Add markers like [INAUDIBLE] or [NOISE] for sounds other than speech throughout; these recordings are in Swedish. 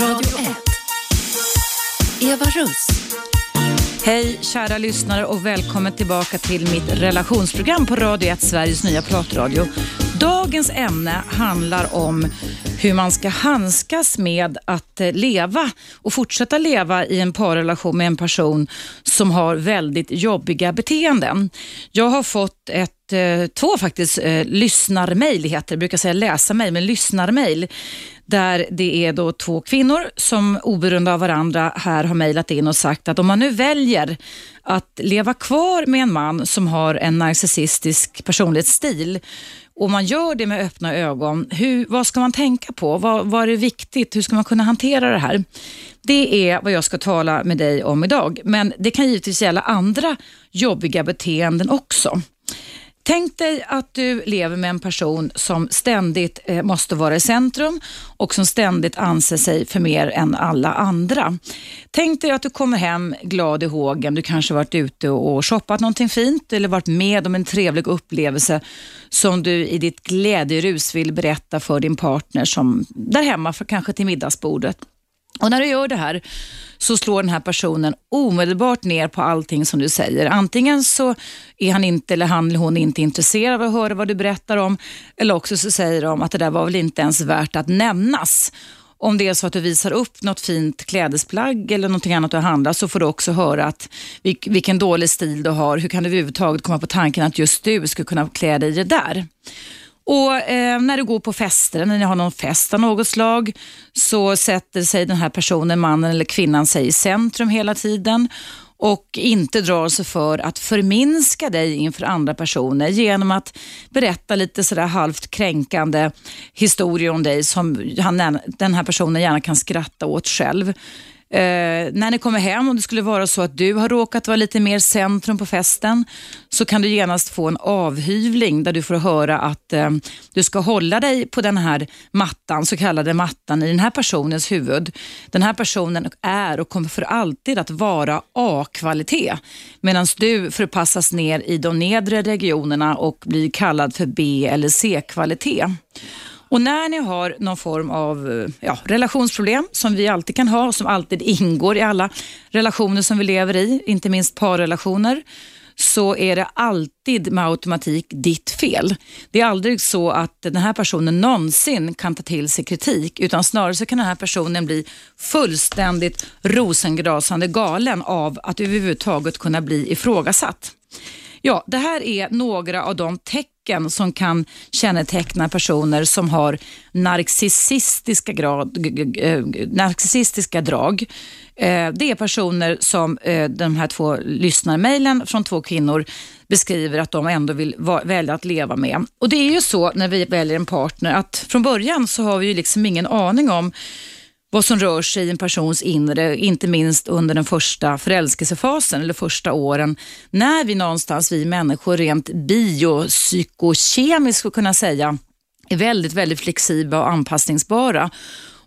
Radio 1. Eva Russ. Hej kära lyssnare och välkommen tillbaka till mitt relationsprogram på Radio 1, Sveriges nya pratradio. Dagens ämne handlar om hur man ska handskas med att eh, leva och fortsätta leva i en parrelation med en person som har väldigt jobbiga beteenden. Jag har fått ett eh, två faktiskt eh, lyssnarmail, heter det, brukar säga läsa mig, men lyssnarmail där det är då två kvinnor som oberoende av varandra här har mejlat in och sagt att om man nu väljer att leva kvar med en man som har en narcissistisk personlighetsstil och man gör det med öppna ögon, hur, vad ska man tänka på? Vad, vad är viktigt? Hur ska man kunna hantera det här? Det är vad jag ska tala med dig om idag, men det kan givetvis gälla andra jobbiga beteenden också. Tänk dig att du lever med en person som ständigt eh, måste vara i centrum och som ständigt anser sig för mer än alla andra. Tänk dig att du kommer hem glad i hågen. Du kanske varit ute och shoppat någonting fint eller varit med om en trevlig upplevelse som du i ditt glädjerus vill berätta för din partner som där hemma, för kanske till middagsbordet. Och när du gör det här så slår den här personen omedelbart ner på allting som du säger. Antingen så är han inte eller han eller hon inte intresserad av att höra vad du berättar om eller också så säger de att det där var väl inte ens värt att nämnas. Om det är så att du visar upp något fint klädesplagg eller någonting annat du har handlat så får du också höra att vilken dålig stil du har. Hur kan du överhuvudtaget komma på tanken att just du skulle kunna klä dig i det där? Och eh, När du går på fester, när ni har någon fest av något slag, så sätter sig den här personen, mannen eller kvinnan, sig i centrum hela tiden och inte drar sig för att förminska dig inför andra personer genom att berätta lite sådär halvt kränkande historier om dig som han, den här personen gärna kan skratta åt själv. Eh, när ni kommer hem, om det skulle vara så att du har råkat vara lite mer centrum på festen, så kan du genast få en avhyvling där du får höra att eh, du ska hålla dig på den här mattan, så kallade mattan, i den här personens huvud. Den här personen är och kommer för alltid att vara A-kvalitet, medan du förpassas ner i de nedre regionerna och blir kallad för B eller C-kvalitet. Och när ni har någon form av eh, ja, relationsproblem, som vi alltid kan ha och som alltid ingår i alla relationer som vi lever i, inte minst parrelationer, så är det alltid med automatik ditt fel. Det är aldrig så att den här personen någonsin kan ta till sig kritik, utan snarare så kan den här personen bli fullständigt rosengrasande galen av att överhuvudtaget kunna bli ifrågasatt. Ja, det här är några av de tecken som kan känneteckna personer som har narcissistiska, grad, eh, narcissistiska drag. Eh, det är personer som eh, de här två lyssnarmejlen från två kvinnor beskriver att de ändå vill välja att leva med. Och Det är ju så när vi väljer en partner att från början så har vi ju liksom ingen aning om vad som rör sig i en persons inre, inte minst under den första förälskelsefasen eller första åren, när vi någonstans, vi människor rent biopsykokemiskt skulle kunna säga, är väldigt, väldigt flexibla och anpassningsbara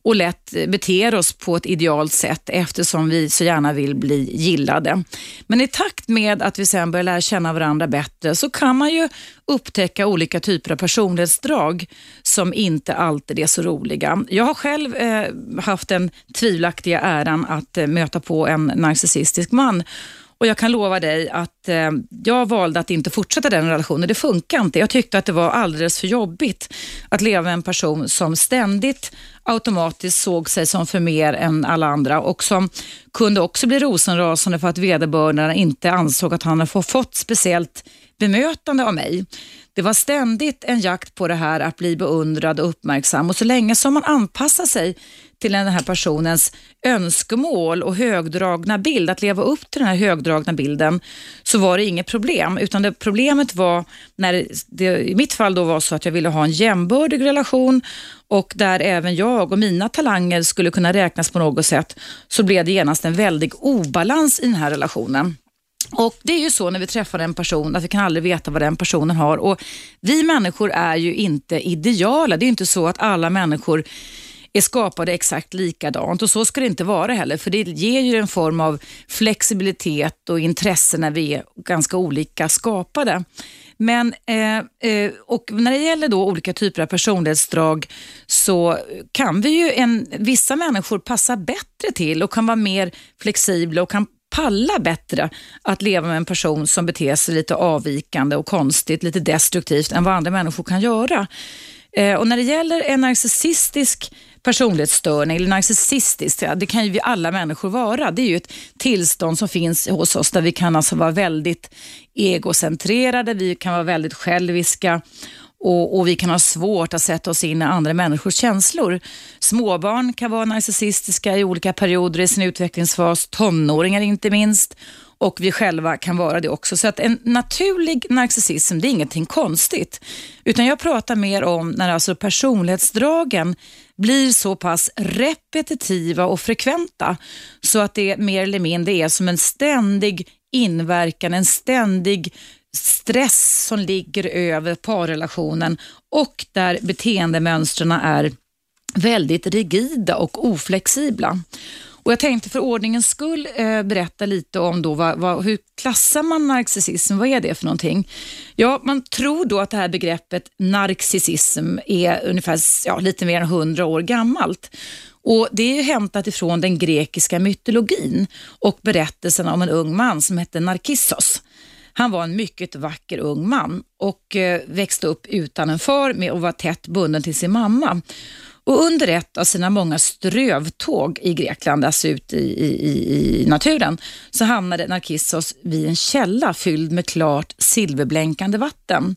och lätt beter oss på ett idealt sätt eftersom vi så gärna vill bli gillade. Men i takt med att vi sen börjar lära känna varandra bättre så kan man ju upptäcka olika typer av personlighetsdrag som inte alltid är så roliga. Jag har själv eh, haft den tvivelaktiga äran att eh, möta på en narcissistisk man och jag kan lova dig att eh, jag valde att inte fortsätta den relationen. Det funkar inte. Jag tyckte att det var alldeles för jobbigt att leva med en person som ständigt automatiskt såg sig som för mer än alla andra och som kunde också bli rosenrasande för att vederbörande inte ansåg att han hade fått speciellt bemötande av mig. Det var ständigt en jakt på det här att bli beundrad och uppmärksam och så länge som man anpassar sig till den här personens önskemål och högdragna bild, att leva upp till den här högdragna bilden, så var det inget problem. Utan det problemet var när det i mitt fall då var så att jag ville ha en jämbördig relation och där även jag och mina talanger skulle kunna räknas på något sätt, så blev det genast en väldig obalans i den här relationen. Och Det är ju så när vi träffar en person att vi kan aldrig veta vad den personen har. Och Vi människor är ju inte ideala. Det är inte så att alla människor är skapade exakt likadant och så ska det inte vara heller för det ger ju en form av flexibilitet och intresse när vi är ganska olika skapade. Men, eh, eh, och när det gäller då olika typer av personlighetsdrag så kan vi ju en, vissa människor passa bättre till och kan vara mer flexibla och kan palla bättre att leva med en person som beter sig lite avvikande och konstigt, lite destruktivt än vad andra människor kan göra. Eh, och när det gäller en narcissistisk personlighetsstörning eller narcissistisk, det kan ju vi alla människor vara. Det är ju ett tillstånd som finns hos oss där vi kan alltså vara väldigt egocentrerade, vi kan vara väldigt själviska och, och, vi kan ha svårt att sätta oss in i andra människors känslor. Småbarn kan vara narcissistiska i olika perioder i sin utvecklingsfas, tonåringar inte minst och vi själva kan vara det också. Så att en naturlig narcissism, det är ingenting konstigt. Utan jag pratar mer om när alltså personlighetsdragen blir så pass repetitiva och frekventa så att det mer eller mindre är som en ständig inverkan, en ständig stress som ligger över parrelationen och där beteendemönstren är väldigt rigida och oflexibla. Och Jag tänkte för ordningens skull eh, berätta lite om då vad, vad, hur klassar man narcissism? Vad är det för någonting? Ja, man tror då att det här begreppet narcissism är ungefär ja, lite mer än hundra år gammalt. Och Det är hämtat ifrån den grekiska mytologin och berättelsen om en ung man som hette Narcissos. Han var en mycket vacker ung man och eh, växte upp utan en far med och var tätt bunden till sin mamma. Och under ett av sina många strövtåg i Grekland, alltså ute i, i, i naturen, så hamnade Narkissos vid en källa fylld med klart silverblänkande vatten.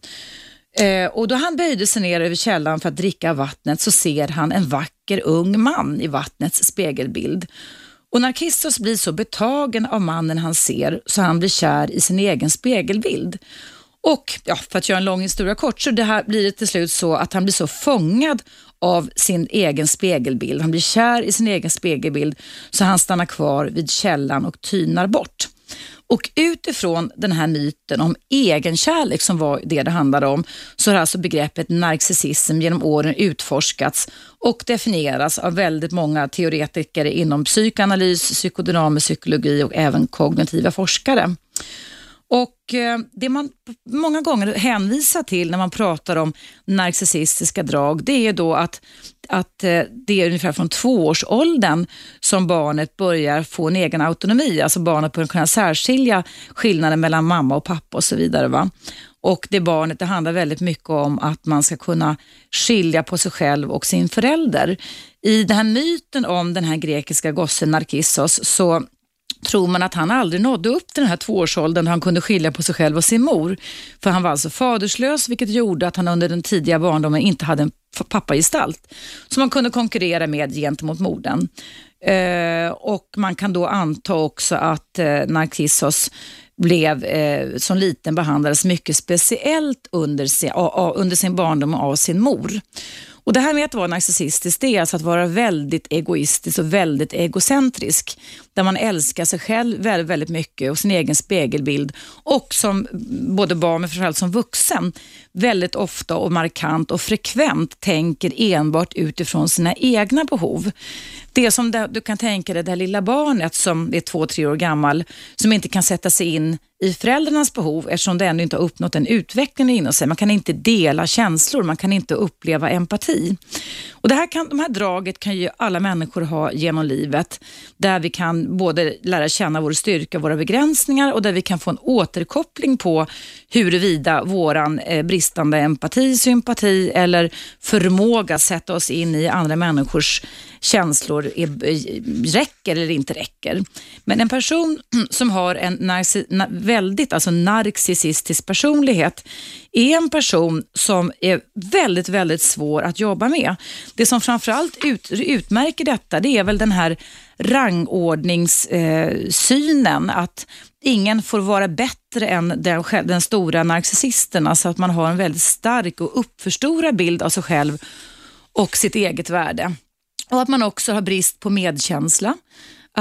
Eh, och då han böjde sig ner över källan för att dricka vattnet så ser han en vacker ung man i vattnets spegelbild. Och Narkissos blir så betagen av mannen han ser så han blir kär i sin egen spegelbild. Och ja, för att göra en lång historia kort så det här blir det till slut så att han blir så fångad av sin egen spegelbild. Han blir kär i sin egen spegelbild så han stannar kvar vid källan och tynar bort. Och utifrån den här myten om egenkärlek som var det det handlade om, så har alltså begreppet narcissism genom åren utforskats och definierats av väldigt många teoretiker inom psykoanalys, psykodynamisk psykologi och även kognitiva forskare. Och eh, Det man många gånger hänvisar till när man pratar om narcissistiska drag, det är då att, att eh, det är ungefär från tvåårsåldern som barnet börjar få en egen autonomi. Alltså barnet börjar kunna särskilja skillnaden mellan mamma och pappa och så vidare. Va? Och det barnet, det handlar väldigt mycket om att man ska kunna skilja på sig själv och sin förälder. I den här myten om den här grekiska gossen Narkissos så tror man att han aldrig nådde upp till den här tvåårsåldern då han kunde skilja på sig själv och sin mor. För han var alltså faderslös vilket gjorde att han under den tidiga barndomen inte hade en pappagestalt som man kunde konkurrera med gentemot modern. Eh, och man kan då anta också att eh, Narcissos blev eh, som liten behandlades mycket speciellt under sin, under sin barndom av sin mor. Och Det här med att vara narcissistisk, det är alltså att vara väldigt egoistisk och väldigt egocentrisk. Där man älskar sig själv väldigt, väldigt mycket och sin egen spegelbild. Och som både barn, men framförallt som vuxen, väldigt ofta och markant och frekvent tänker enbart utifrån sina egna behov. Det är som det, du kan tänka dig det här lilla barnet som är två, tre år gammal, som inte kan sätta sig in men i föräldrarnas behov eftersom det ännu inte har uppnått den utvecklingen inom sig. Man kan inte dela känslor, man kan inte uppleva empati. Och det här kan, de här draget kan ju alla människor ha genom livet, där vi kan både lära känna vår styrka och våra begränsningar och där vi kan få en återkoppling på huruvida våran eh, bristande empati, sympati eller förmåga att sätta oss in i andra människors känslor är, eh, räcker eller inte räcker. Men en person [CLEARS THROAT] som har en narci, väldigt alltså narcissistisk personlighet är en person som är väldigt, väldigt svår att jobba med. Det som framförallt ut, utmärker detta, det är väl den här rangordningssynen, eh, att ingen får vara bättre än den, den stora narcissisten, alltså att man har en väldigt stark och uppförstorad bild av sig själv och sitt eget värde. Och att man också har brist på medkänsla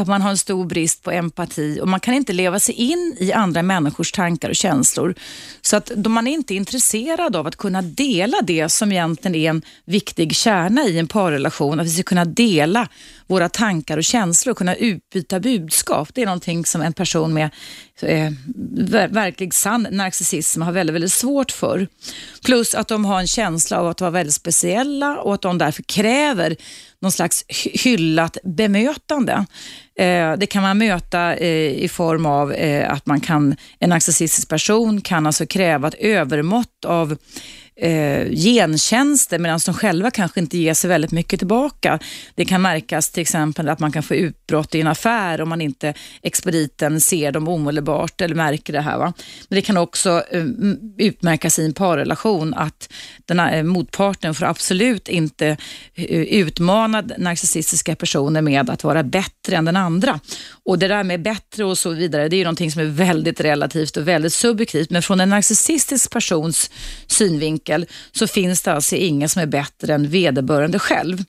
att man har en stor brist på empati och man kan inte leva sig in i andra människors tankar och känslor. Så att då man är inte intresserad av att kunna dela det som egentligen är en viktig kärna i en parrelation, att vi ska kunna dela våra tankar och känslor och kunna utbyta budskap. Det är någonting som en person med eh, verklig sann narcissism har väldigt, väldigt svårt för. Plus att de har en känsla av att vara väldigt speciella och att de därför kräver någon slags hyllat bemötande. Eh, det kan man möta eh, i form av eh, att man kan, en narcissistisk person kan alltså kräva ett övermått av eh, gentjänster medan de själva kanske inte ger sig väldigt mycket tillbaka. Det kan märkas till exempel att man kan få utbrott i en affär om man inte expediten ser dem omedelbart eller märker det här. Va? Men det kan också eh, utmärkas i en parrelation att den här, eh, motparten får absolut inte eh, utmana narcissistiska personer med att vara bättre än den andra. Och det där med bättre och så vidare, det är ju någonting som är väldigt relativt och väldigt subjektivt. Men från en narcissistisk persons synvinkel så finns det alltså ingen som är bättre än vederbörande själv.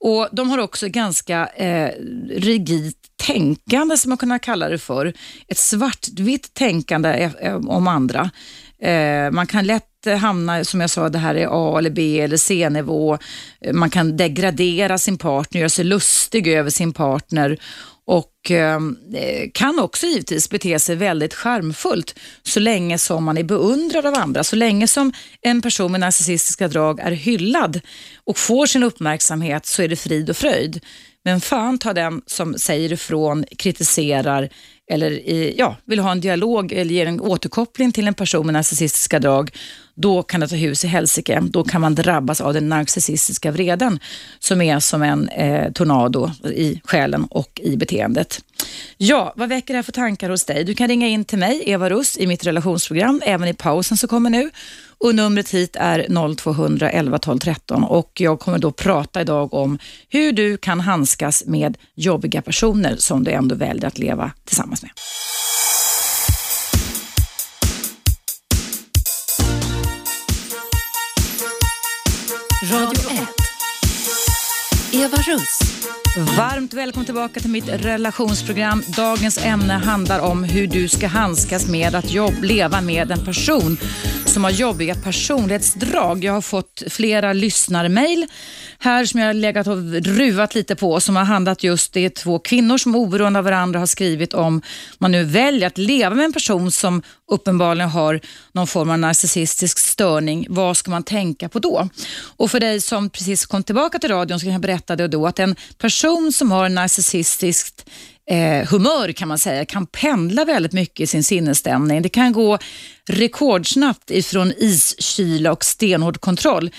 Och De har också ganska eh, rigidt tänkande, som man kan kalla det för. Ett svartvitt tänkande eh, eh, om andra. Eh, man kan lätt hamna, som jag sa, det här är A eller B eller C-nivå. Eh, man kan degradera sin partner, göra sig lustig över sin partner och ehm, eh, kan också givetvis bete sig väldigt charmfullt så länge som man är beundrad av andra. Så länge som en person med narcissistiska drag är hyllad och får sin uppmärksamhet så är det frid och fröjd. Men fan ta den som säger ifrån, kritiserar eller eh, ja, vill ha en dialog eller ger en återkoppling till en person med narcissistiska drag, då kan det ta hus i helsike. Då kan man drabbas av den narcissistiska vreden som är som en eh, tornado i själen och i beteendet. Ja, vad väcker det här för tankar hos dig? Du kan ringa in till mig, Eva Russ, i mitt relationsprogram, även i pausen som kommer nu. Och numret hit är 0200 11 12 13 och jag kommer då prata idag om hur du kan handskas med jobbiga personer som du ändå väljer att leva tillsammans med. Radio 1. Eva Russ. Varmt välkommen tillbaka till mitt relationsprogram. Dagens ämne handlar om hur du ska handskas med att jobb, leva med en person som har jobbiga personlighetsdrag. Jag har fått flera lyssnarmail här som jag har legat och ruvat lite på som har handlat just, det två kvinnor som oberoende av varandra har skrivit om man nu väljer att leva med en person som uppenbarligen har någon form av narcissistisk störning. Vad ska man tänka på då? Och för dig som precis kom tillbaka till radion så kan jag berätta det då att en person som har narcissistiskt eh, humör kan man säga, kan pendla väldigt mycket i sin sinnesstämning. Det kan gå rekordsnabbt ifrån iskyla och stenhård kontroll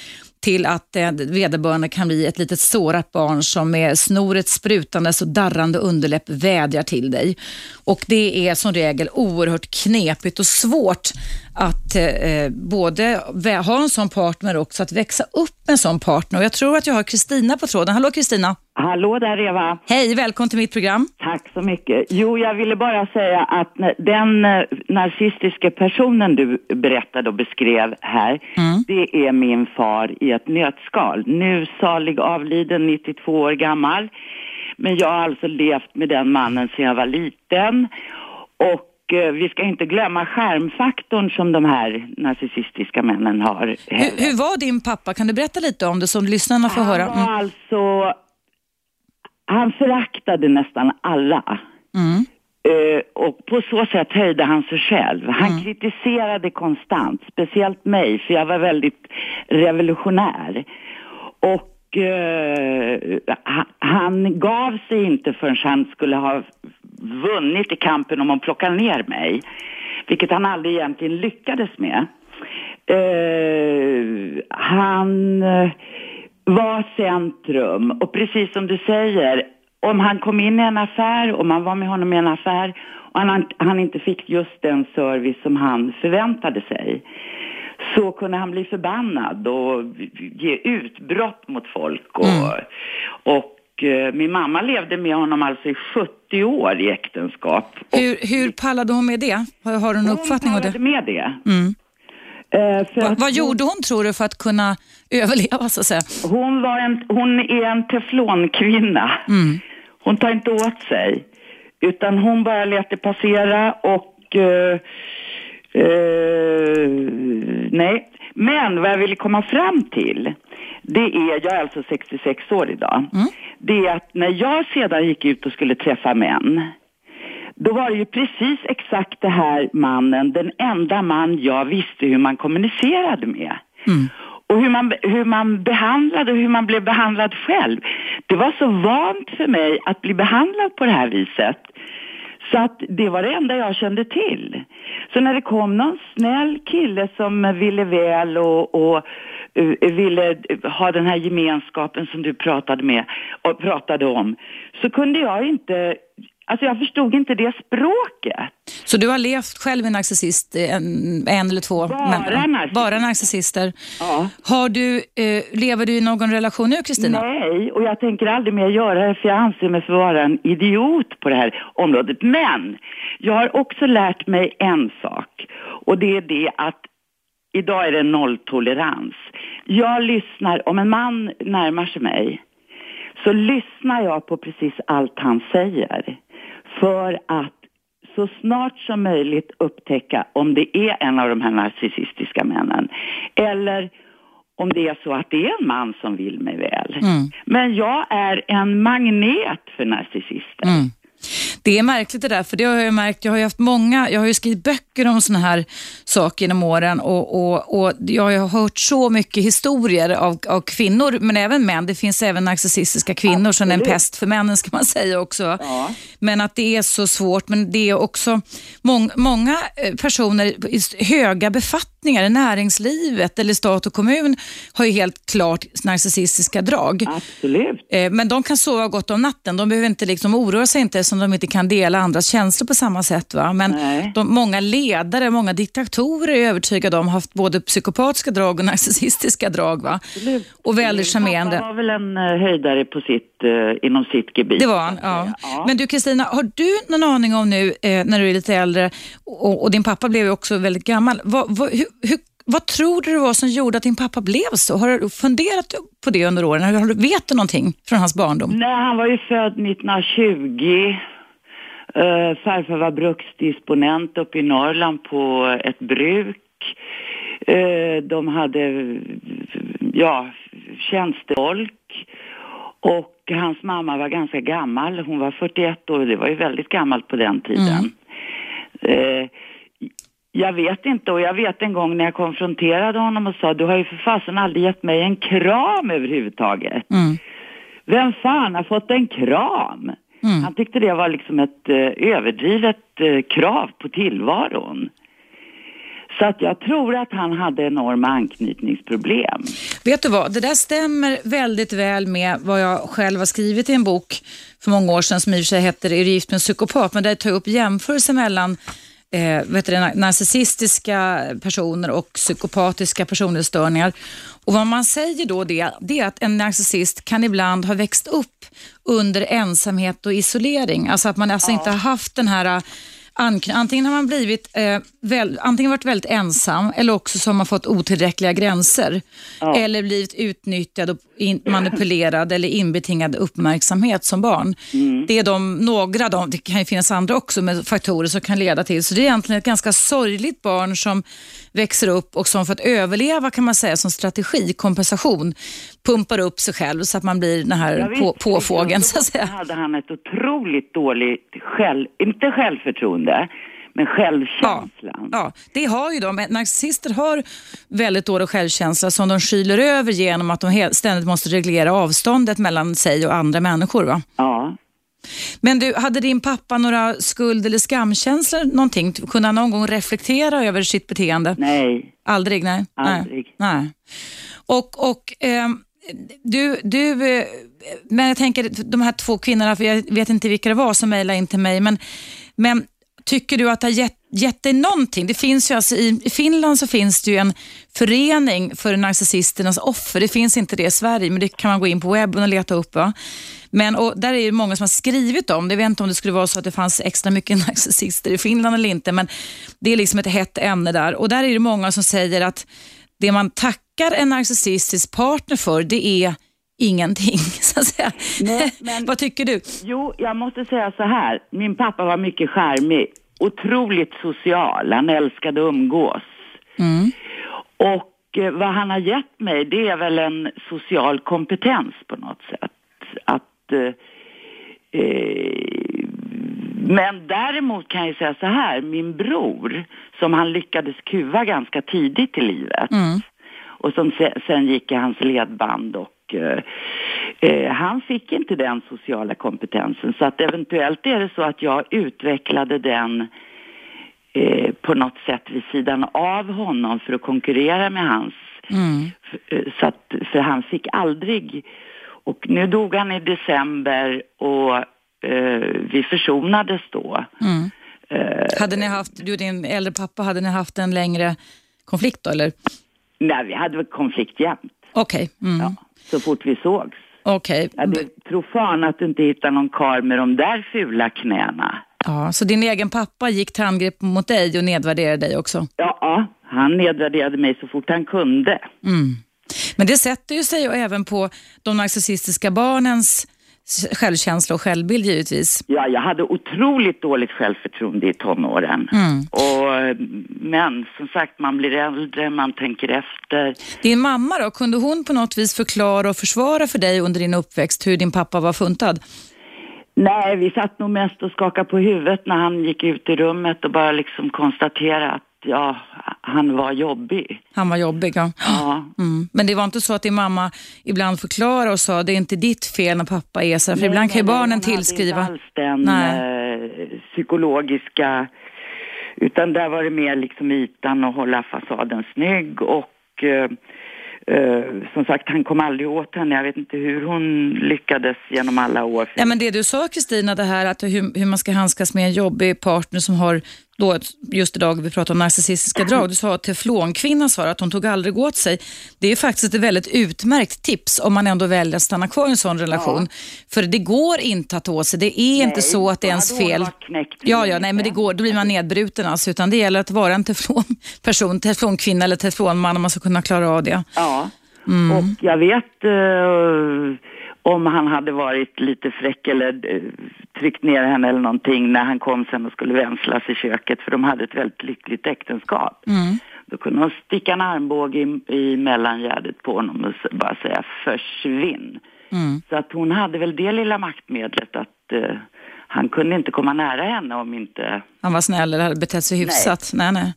till att eh, vederbörande kan bli ett litet sårat barn som med snoret sprutandes och darrande underläpp vädjar till dig. Och Det är som regel oerhört knepigt och svårt att eh, eh både ha en sån partner och också att växa upp med en sån partner. Och jag tror att jag har Kristina på tråden. Hallå Kristina! Hallå där Eva! Hej, välkommen till mitt program. Tack så mycket. Jo, jag ville bara säga att den eh, narcissistiska personen du berättade och beskrev här, mm. det är min far i ett nötskal. Nu salig avliden, 92 år gammal. Men jag har alltså levt med den mannen sedan jag var liten. Och Eh, vi ska inte glömma skärmfaktorn som de här narcissistiska männen har. Hur, hur, var din pappa? Kan du berätta lite om det som lyssnarna får höra? Han var mm. alltså... Han föraktade nästan alla. Mm. Uh, och på så sätt höjde han sig själv. Han mm. kritiserade konstant, speciellt mig, för jag var väldigt revolutionär. Och uh, han gav sig inte förrän han skulle ha vunnit i kampen om att plocka ner mig. Vilket han aldrig egentligen lyckades med. Uh, han var centrum och precis som du säger, om han kom in i en affär, om man var med honom i en affär och han, han inte fick just den service som han förväntade sig så kunde han bli förbannad och ge utbrott mot folk. Och, mm. och Eh, min mamma levde med honom alltså i 70 år i äktenskap. Hur, hur pallade hon med det? Har, har du en uppfattning om det? Hon pallade med det. Mm. Uh, Va, vad gjorde hon tror du för att kunna överleva så att säga? Hon, var en, hon är en teflonkvinna. Mm. Hon tar inte åt sig. Utan hon bara lät det passera och... eh, eh, nej. Men vad jag ville komma fram till, det är, jag är alltså 66 år idag, det är att när jag sedan gick ut och skulle träffa män, då var det ju precis exakt det här mannen, den enda man jag visste hur man kommunicerade med. Och hur man, hur man behandlade och hur man blev behandlad själv. Det var så vant för mig att bli behandlad på det här viset. Så att det var det enda jag kände till. Så när det kom någon snäll kille som ville väl och, och eh, ville ha den här gemenskapen som du pratade med och pratade om, så kunde jag inte, alltså jag förstod inte det språket. Så du har levt själv med narcissist, en, en eller två? Bara narcissist. Bara narcissister. Ja. Har du, eh, lever du i någon relation nu Kristina? Nej, och jag tänker aldrig mer göra det för jag anser mig för vara en idiot på det här området. Men jag har också lärt mig en sak och det är det att idag är det nolltolerans. Jag lyssnar, om en man närmar sig mig så lyssnar jag på precis allt han säger för att så snart som möjligt upptäcka om det är en av de här narcissistiska männen eller om det är så att det är en man som vill mig väl. Men jag är en magnet för narcissister. Det är märkligt det där, för det har jag märkt. Jag har ju haft många, jag har ju skrivit böcker om sådana här saker genom åren och, och, och jag har ju hört så mycket historier av, av kvinnor, men även män. Det finns även narcissistiska kvinnor som är en pest för männen ska man [LAUGHS] säga också. Ja. Men att det är så svårt, men det är också mång, många eh, personer i höga befattningar i näringslivet eller stat och kommun har ju helt klart narcissistiska drag. Absolut. Eh, Men de kan sova gott om natten. De behöver inte liksom oroa sig inte som de inte kan dela andras känslor på samma sätt. Va? Men de, många ledare, många diktatorer är övertygade om har haft både psykopatiska drag och narcissistiska drag. Va? Absolut. Och väldigt charmerande. Pappa var väl en eh, höjdare på sitt, eh, inom sitt gebit. Det var han, ja. ja. Men du Kristina, har du någon aning om nu när du är lite äldre och, och din pappa blev ju också väldigt gammal. Vad, vad, hur, hur, vad tror du det var som gjorde att din pappa blev så? Har du funderat på det under åren? Har du, vet du någonting från hans barndom? Nej, han var ju född 1920. Uh, farfar var bruksdisponent uppe i Norrland på ett bruk. Eh, de hade, ja, tjänstefolk. Och hans mamma var ganska gammal. Hon var 41 år och det var ju väldigt gammalt på den tiden. Eh, jag vet inte och jag vet en gång när jag konfronterade honom och sa du har ju för fasen aldrig gett mig en kram överhuvudtaget. Mm. Vem fan har fått en kram? Han tyckte det var liksom ett eh, överdrivet eh, krav på tillvaron. Så att jag tror att han hade enorma anknytningsproblem. Vet du vad, det där stämmer väldigt väl med vad jag själv har skrivit i en bok för många år sedan som i och för sig heter Är du gift med en psykopat? Men där jag tar jag upp jämförelser mellan eh, vet du, narcissistiska personer och psykopatiska personlighetsstörningar. Och vad man säger då det, det är att en narcissist kan ibland ha växt upp under ensamhet och isolering. Alltså att man alltså inte har haft den här ankny- Antingen har man blivit eh, väl, antingen varit väldigt ensam eller också så har man fått otillräckliga gränser. Eller blivit utnyttjad och in, manipulerad eller inbetingad uppmärksamhet som barn. Det är de, några, de, det kan ju finnas andra också med faktorer som kan leda till. Så det är egentligen ett ganska sorgligt barn som växer upp och som för att överleva kan man säga som strategi, kompensation, pumpar upp sig själv så att man blir den här på, påfågeln så att säga. hade han ett otroligt dåligt själv, inte självförtroende, men självkänslan. Ja, det har ju de. Narcissister har väldigt dålig självkänsla som de skyler över genom att de ständigt måste reglera avståndet mellan sig och andra människor. Va? Ja. Men du, hade din pappa några skuld eller skamkänslor någonting? Kunde han någon gång reflektera över sitt beteende? Nej. Aldrig? Nej. Aldrig. Nej. nej. Och, och ehm, du, du, eh, men jag tänker de här två kvinnorna, för jag vet inte vilka det var som mejlade in till mig, men, men tycker du att det har gett, gett dig någonting? Det finns ju alltså, i, Finland så finns det ju en förening för narcissisternas offer. Det finns inte det i Sverige, men det kan man gå in på webben och leta upp. Va? Men, och där är det många som har skrivit om det. Jag vet inte om det skulle vara så att det fanns extra mycket [LAUGHS] narcissister i Finland eller inte, men det är liksom ett hett ämne där. Och där är det många som säger att det man tackar en narcissistisk partner för, det är ingenting, [LAUGHS] så att säga. Nej, [LAUGHS] men- Vad tycker du? Jo, jag måste säga så här. Min pappa var mycket charmig. Otroligt social. Han älskade att umgås. Mm. Och eh, vad han har gett mig, det är väl en social kompetens på något sätt. Att... Eh, eh, men däremot kan jag säga så här, min bror, som han lyckades kuva ganska tidigt i livet Mm. och som se, sen gick i hans ledband och eh, eh, han fick inte den sociala kompetensen så att eventuellt är det så att jag utvecklade den eh, på något sätt vid sidan av honom för att konkurrera med hans. Mm. Så att, för han fick aldrig, och nu dog han i december och eh, vi försonades då. Mm. Hade ni haft, du och din äldre pappa, hade ni haft en längre konflikt då eller? nej, vi hade väl konflikt jämt, Okej. Mm. ja, så fort vi sågs. Okej. Ja, du tror fan att du inte hittar någon kar med de där fula knäna. Ja, så din egen pappa gick till angrepp mot dig och nedvärderade dig också? Ja, han nedvärderade mig så fort han kunde. Mm. Men det sätter ju sig även på de narcissistiska barnens självkänsla och självbild givetvis. Ja, jag hade otroligt dåligt självförtroende i tonåren. Mm. Och, men som sagt, man blir äldre, man tänker efter. Din mamma då, kunde hon på något vis förklara och försvara för dig under din uppväxt hur din pappa var funtad? Nej, vi satt nog mest och skakade på huvudet när han gick ut i rummet och bara liksom konstaterade att ja, han var jobbig. Han var jobbig, ja. Ja. Mm. Men det var inte så att din mamma ibland förklarade och sa det är inte ditt fel när pappa är så här, för ibland kan ju Nej, nej, barnen hon hade tillskriva. inte alls den Nej. eh, psykologiska, utan där var det mer liksom ytan och hålla fasaden snygg och eh, eh, som sagt, han kom aldrig åt henne. Jag vet inte hur hon lyckades genom alla år. Ja, men det du sa Kristina, det här att hur, hur man ska handskas med en jobbig partner som har, då, just idag vi pratar om narcissistiska drag, du sa att teflonkvinnan sa att hon tog aldrig åt sig. Det är faktiskt ett väldigt utmärkt tips om man ändå väljer att stanna kvar i en sån relation. För det går inte att ta åt sig, det är inte så att det är ens fel. Ja, ja, nej, men det går, då blir man nedbruten alltså, utan det gäller att vara en teflonperson, teflonkvinna eller teflonman om man ska kunna klara av det. Ja, Mm. och jag vet eh, om han hade varit lite fräck eller eh, tryckt ner henne eller någonting när han kom sen och skulle vänslas i köket för de hade ett väldigt lyckligt äktenskap. Mm. Då kunde hon sticka en armbåge i, i mellangärdet på honom och bara säga försvinn. Mm. Så att hon hade väl det lilla maktmedlet att eh, han kunde inte komma nära henne om inte... Han var snäll eller hade betett sig hyfsat. Nej. Nej,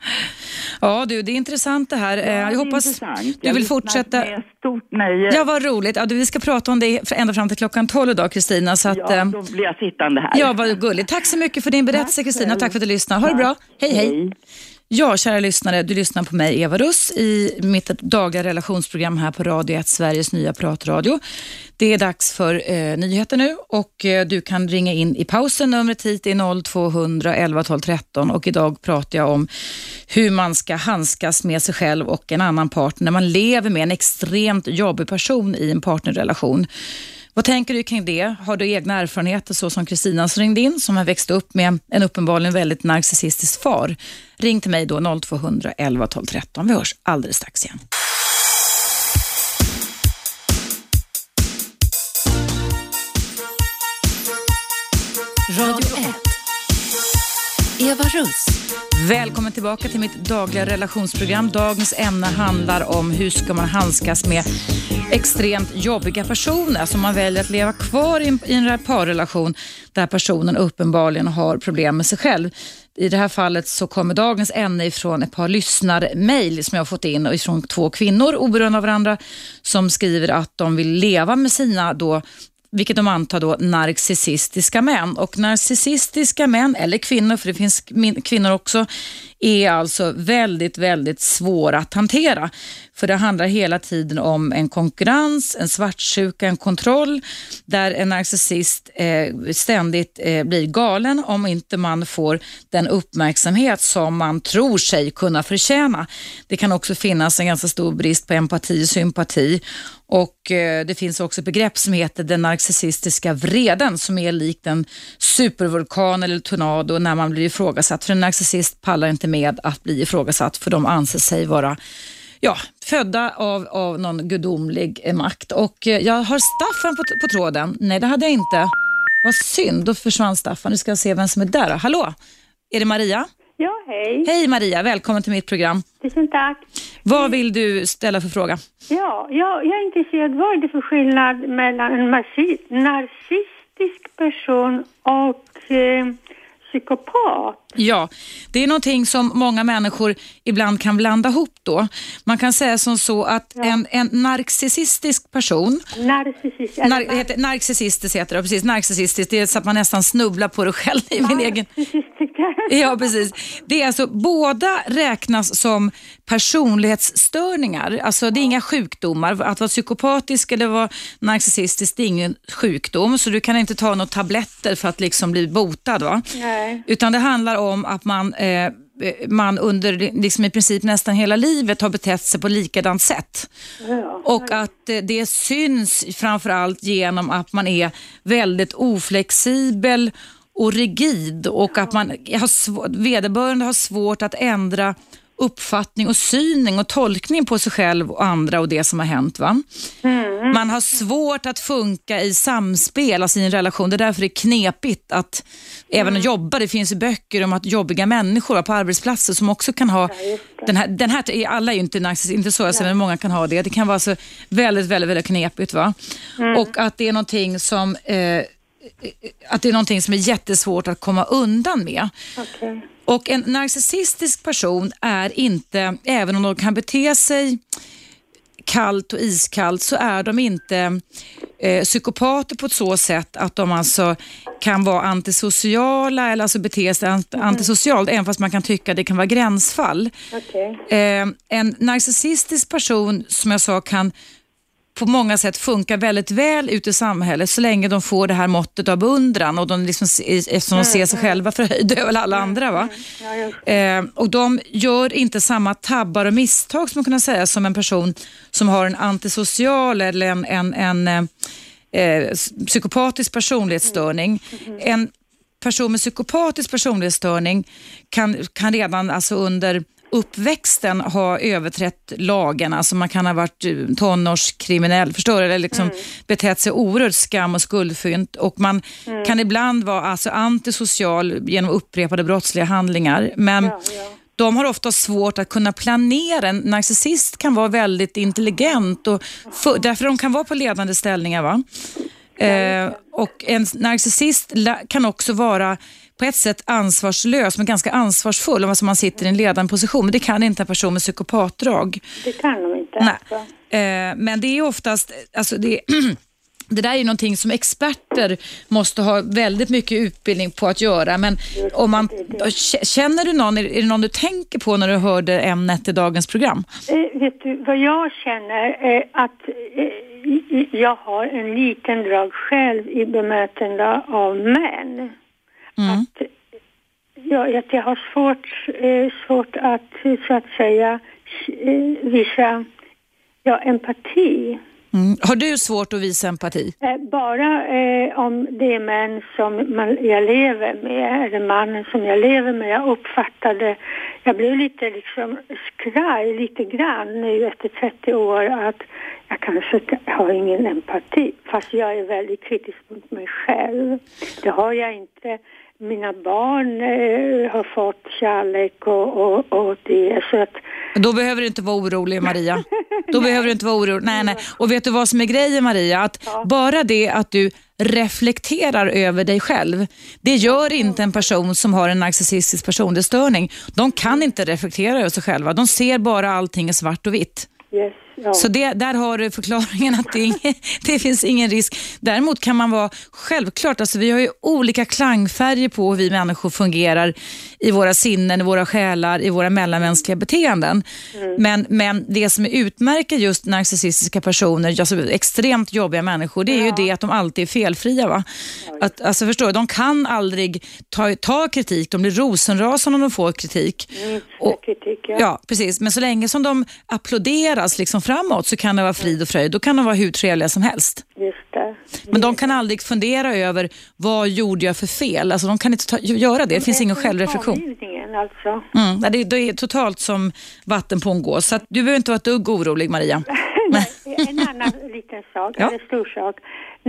Ja, du, det är intressant det här. Eh, det är jag hoppas intressant. du Jag vill lyssnar fortsätta. Med stort nöje. Ja, vad roligt. Ja, du, vi ska prata om det ända fram till klockan 12 idag, Kristina. Så att, Ja, eh, då blir jag sittande här. ja, vad gulligt. Tack så mycket för din berättelse, Kristina. Tack för att du lyssnade. Ha det bra. Hej, hej. Ja, kära lyssnare, du lyssnar på mig, Eva Russ, i mitt dagliga relationsprogram här på Radio 1, Sveriges nya pratradio. Det är dags för eh, nyheter nu och eh, du kan ringa in i pausen. Numret hit är 0200 11 12 13 och idag pratar jag om hur man ska handskas med sig själv och en annan partner när man lever med en extremt jobbig person i en partnerrelation. Vad tänker du kring det? Har du egna erfarenheter så som Kristina som ringde in som har växt upp med en uppenbarligen väldigt narcissistisk far? Ring till mig då 0200 11 12 13. Vi hörs alldeles strax igen. Radio 1. Eva Russ. Välkommen tillbaka till mitt dagliga relationsprogram. Dagens ämne handlar om hur ska man handskas med extremt jobbiga personer som man väljer att leva kvar i en, i en parrelation där personen uppenbarligen har problem med sig själv. I det här fallet så kommer dagens ämne ifrån ett par lyssnarmail som jag har fått in ifrån två kvinnor oberoende av varandra som skriver att de vill leva med sina då vilket de antar då narcissistiska män. Och narcissistiska män, eller kvinnor, för det finns kvinnor också, är alltså väldigt, väldigt svåra att hantera. För det handlar hela tiden om en konkurrens, en svartsjuka, en kontroll där en narcissist eh, ständigt eh, blir galen om inte man får den uppmärksamhet som man tror sig kunna förtjäna. Det kan också finnas en ganska stor brist på empati och sympati och eh, det finns också ett begrepp som heter den narcissistiska vreden som är likt en supervulkan eller tornado när man blir ifrågasatt. För en narcissist pallar inte med att bli ifrågasatt för de anser sig vara ja, födda av, av någon gudomlig makt. Och eh, jag har Staffan på, på tråden. Nej, det hade jag inte. Vad synd, då försvann Staffan. Nu ska jag se vem som är där. Hallå, är det Maria? Ja, hej. Hej Maria, välkommen till mitt program. Tusen tack. Vad vill du ställa för fråga? Ja, jag, jag är intresserad. Vad är det för skillnad mellan en narcissistisk person och eh, psykopat? Ja, det är någonting som många människor ibland kan blanda ihop då. Man kan säga som så att ja. en, en narcissistisk person, narcissist, nar, heter, narcissistisk heter det, precis, narcissistisk, det är så att man nästan snubblar på det själv i min egen... [LAUGHS] Ja, precis. Det är alltså, båda räknas som personlighetsstörningar. Alltså det är inga sjukdomar. Att vara psykopatisk eller vara narcissistisk, det är ingen sjukdom, så du kan inte ta några tabletter för att liksom bli botad. Va? Nej. Utan det handlar om att man eh, man under liksom i princip nästan hela livet har betett sig på likadant sätt. Ja, och att eh, det syns framförallt genom att man är väldigt oflexibel och rigid och att man har vederbörande har svårt att ändra uppfattning och syning och tolkning på sig själv och andra och det som har hänt. Va? Mm. Man har svårt att funka i samspel, alltså i en relation. Det är därför det är knepigt att mm. även jobba. Det finns böcker om att jobbiga människor på arbetsplatser som också kan ha, ja, den här, den här, alla är ju inte narcissist, inte så, alltså, men många kan ha det. Det kan vara så väldigt, väldigt, väldigt knepigt. Va? Mm. Och att det är någonting som eh, att det är någonting som är jättesvårt att komma undan med. Okay. Och en narcissistisk person är inte, även om de kan bete sig kallt och iskallt, så är de inte eh, psykopater på ett så sätt att de alltså kan vara antisociala eller alltså bete sig ant mm. antisocialt, även fast man kan tycka det kan vara gränsfall. Okay. Eh, en narcissistisk person, som jag sa, kan på många sätt funkar väldigt väl ute i samhället så länge de får det här måttet av beundran och de liksom, eftersom de ser sig mm. själva förhöjda [LAUGHS] över alla andra. Va? Eh, och de gör inte samma tabbar och misstag som man kan säga som en person som har en antisocial eller en, en, en eh, psykopatisk personlighetsstörning. Mm. En person med psykopatisk personlighetsstörning kan, kan redan alltså under uppväxten ha överträtt lagen, alltså man kan ha varit eh, tonårskriminell, förstår du? Eller liksom mm. betett sig oerhört skam och skuldfyllt och man mm. kan ibland vara alltså antisocial genom upprepade brottsliga handlingar. Men ja, ja. de har ofta svårt att kunna planera. En narcissist kan vara väldigt intelligent och för, därför de kan vara på ledande ställningar. Va? Eh, och en narcissist kan också vara på ett sätt ansvarslös men ganska ansvarsfull. Alltså man sitter i en ledande position. Men det kan inte en person med psykopatdrag. Det kan de inte. Nej. Alltså. Eh, men det är oftast, alltså det, [CLEARS THROAT] det där är ju någonting som experter måste ha väldigt mycket utbildning på att göra. Men om man, känner du någon, är det någon du tänker på när du hörde ämnet i dagens program? Eh, vet du vad jag känner? Eh, att eh, jag har en liten drag själv i bemötande av män. Mm. Att, ja, att jag har svårt, eh, svårt att så att säga eh, visa ja, empati. Mm. Har du svårt att visa empati? Eh, bara eh, om det är män som man, jag lever med, eller mannen som jag lever med. Jag uppfattade, jag blev lite liksom skraj lite grann nu efter 30 år att jag kanske har ingen empati. Fast jag är väldigt kritisk mot mig själv. Det har jag inte mina barn eh, har fått kärlek och, och, och det. Så att... Då behöver du inte vara orolig Maria. Då [LAUGHS] behöver du inte vara orolig. Nej, nej. Och vet du vad som är grejen Maria? Att ja. Bara det att du reflekterar över dig själv. Det gör inte en person som har en narcissistisk personlighetsstörning. De kan inte reflektera över sig själva. De ser bara allting i svart och vitt. Yes. Ja. Så det, där har du förklaringen att det, ingen, [LAUGHS] det, finns ingen risk. Däremot kan man vara, självklart, alltså vi har ju olika klangfärger på hur vi människor fungerar i våra sinnen, i våra själar, i våra mellanmänskliga beteenden. Mm. Men, men det som utmärker just narcissistiska personer, alltså extremt jobbiga människor, det är ja. ju det att de alltid är felfria. Va? Att, alltså förstår du, de kan aldrig ta, ta kritik, de blir rosenrasande om de får kritik. Mm, och, kritik ja. ja, precis. Men så länge som de applåderas liksom framåt så kan det vara frid och fröjd. Då kan de vara hur trevliga som helst. Just det. Men de kan aldrig fundera över vad gjorde jag för fel. Alltså de kan inte ta, göra det. Det finns ingen självreflektion. alltså. Mm, det, det är totalt som vatten på en gås, så du behöver inte vara ett dugg orolig Maria. [LAUGHS] En annan liten sak, [LAUGHS] Ja. eller stor sak.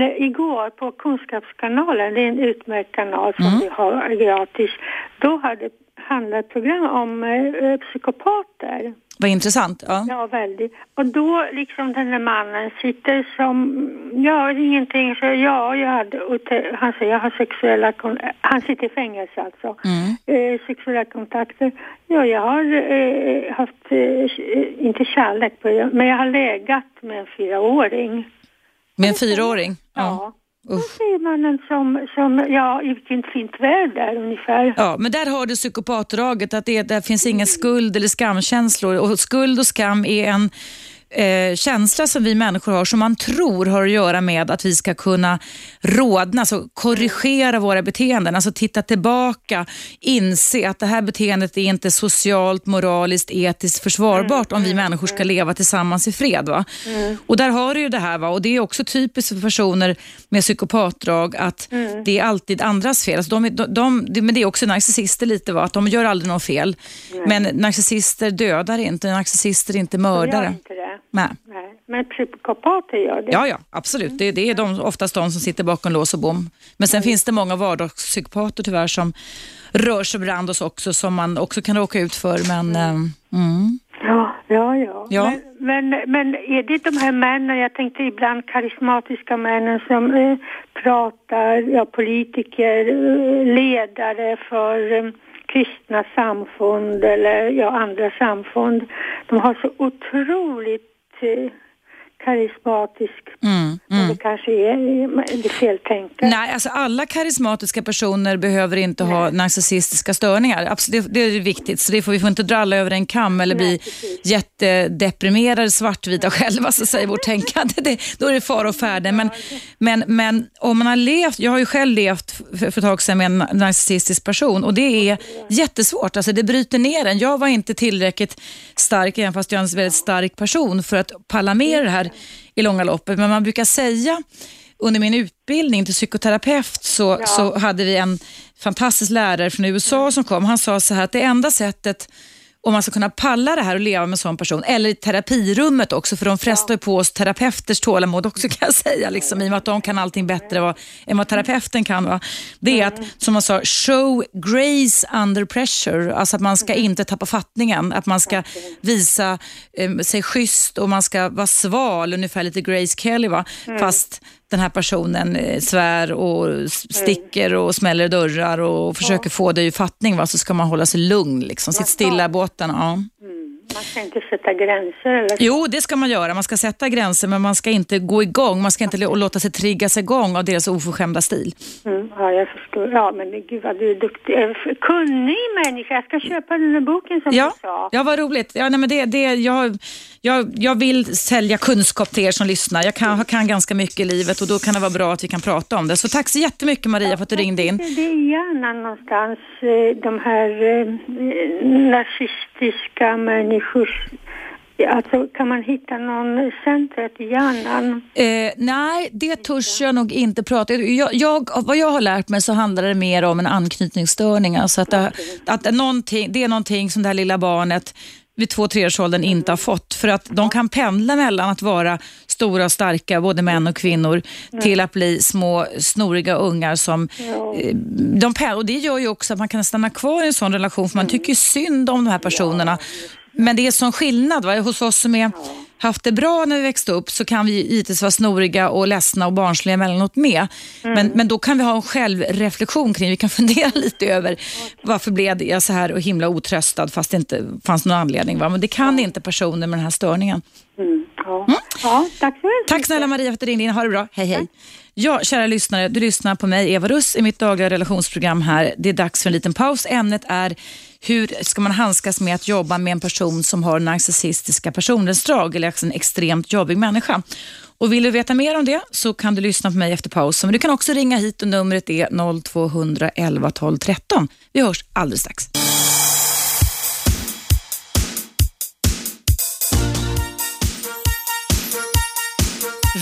Igår på Kunskapskanalen, det är en utmärkt kanal som Mm. vi har gratis, då hade handlat program om eh, psykopater. Vad intressant. Ja. Ja, väldigt. Och då liksom den här mannen sitter som, ja ingenting, så ja, jag hade, han säger jag har sexuella, kon- han sitter i fängelse alltså, Mm. eh, sexuella kontakter. Ja, jag har eh, haft, eh, inte kärlek på men jag har legat med en fyraåring. Med en fyraåring. Ja. Ja. Då Usch. säger mannen som, som, ja, i vilket fint väder ungefär. Ja, men där har du psykopatdraget, att det där finns ingen skuld eller skamkänslor. Och skuld och skam är en eh, känsla som vi människor har som man tror har att göra med att vi ska kunna rodna, alltså korrigera våra beteenden, alltså titta tillbaka, inse att det här beteendet är inte socialt, moraliskt, etiskt försvarbart om vi människor ska leva tillsammans i fred. Va? Och där har du ju det här, va? och det är också typiskt för personer med psykopatdrag att det är alltid andras fel. Alltså de, de, de, men det är också narcissister lite, va? att de gör aldrig något fel. Men narcissister dödar inte, narcissister är inte mördare. Inte. Nej. Nej. Men psykopater gör det. Ja, ja, absolut. Det, det är de, oftast de som sitter bakom lås och bom. Men sen finns det många vardagspsykopater tyvärr som rör sig bland oss också, som man också kan råka ut för. Men, eh, mm. Ja, ja, ja. Ja. Men, men, men är det de här männen, jag tänkte ibland karismatiska männen som eh, pratar, ja, politiker, eh, ledare för eh, kristna samfund eller ja, andra samfund. De har så otroligt eh, karismatisk, Mm, men det kanske är, är det feltänka. Nej, alltså alla karismatiska personer behöver inte ha narcissistiska störningar. Absolut, det, det är viktigt, så det får, vi får inte dra alla över en kam eller bli jättedeprimerade svartvita [LAUGHS] själva, så säger vårt tänkande. Det, då är det fara och färde. Men, men, men om man har levt, jag har ju själv levt för, för ett tag sedan med en narcissistisk person och det är jättesvårt. Alltså det bryter ner en. Jag var inte tillräckligt stark, även fast jag är en väldigt stark person, för att palla med det här i långa loppet. Men man brukar säga under min utbildning till psykoterapeut så, så hade vi en fantastisk lärare från USA som kom. Han sa så här att det enda sättet om man ska kunna palla det här och leva med en sån person, eller i terapirummet också, för de frestar ju på oss terapeuters tålamod också [LAUGHS] kan jag säga, liksom, i och med att de kan allting bättre vad, än vad terapeuten kan. Va? Det är att, som man sa, show grace under pressure, alltså att man ska inte tappa fattningen, att man ska visa eh, sig schysst och man ska vara sval, ungefär lite Grace Kelly, va? fast den här personen eh, svär och s- sticker och smäller dörrar och försöker få dig i fattning, va? så ska man hålla sig lugn, liksom. sitt stilla i båten. Ja. Man ska inte sätta gränser eller Jo, det ska man göra. Man ska sätta gränser, men man ska inte gå igång. Man ska inte lå- låta sig triggas igång av deras oförskämda stil. Mm, ja, jag förstår. Ja, men gud vad du är duktig. Eh, Kunnig människa. Jag ska köpa den här boken som Ja, du sa. ja vad roligt. Ja, nej, men det, det, jag, jag, jag vill sälja kunskap till er som lyssnar. Jag kan, kan ganska mycket i livet och då kan det vara bra att vi kan prata om det. Så tack så jättemycket Maria för att du ringde in. Det är gärna någonstans eh, de här eh, narcissistiska människor. Alltså kan man hitta någon centret i hjärnan? Eh, nej, det törs jag nog inte prata jag, jag, Vad jag har lärt mig så handlar det mer om en anknytningsstörning. Alltså att, det, att det, någonting, det är någonting som det här lilla barnet vid två treårsåldern inte har fått. För att de kan pendla mellan att vara stora och starka, både män och kvinnor, till att bli små snoriga ungar som... Eh, de, och det gör ju också att man kan stanna kvar i en sån relation, för man tycker ju synd om de här personerna. Men det är sån skillnad va? hos oss som är, haft det bra när vi växte upp så kan vi givetvis vara snoriga och ledsna och barnsliga emellanåt med. Men, men då kan vi ha en självreflektion kring, vi kan [LAUGHS] fundera lite över varför blev jag så här och himla otröstad fast det inte fanns någon anledning. Va? Men det kan inte personer med den här störningen. Mm, ja. ja, tack så mycket. Tack snälla Maria för att du ringde in. Ha det bra. Hej hej. Ja, kära lyssnare, du lyssnar på mig, Eva Russ, i mitt dagliga relationsprogram här. Det är dags för en liten paus. Ämnet är hur ska man handskas med att jobba med en person som har narcissistiska personlighetsdrag eller en extremt jobbig människa. Och vill du veta mer om det så kan du lyssna på mig efter pausen. Men du kan också ringa hit och numret är 0211 12 13. Vi hörs alldeles strax.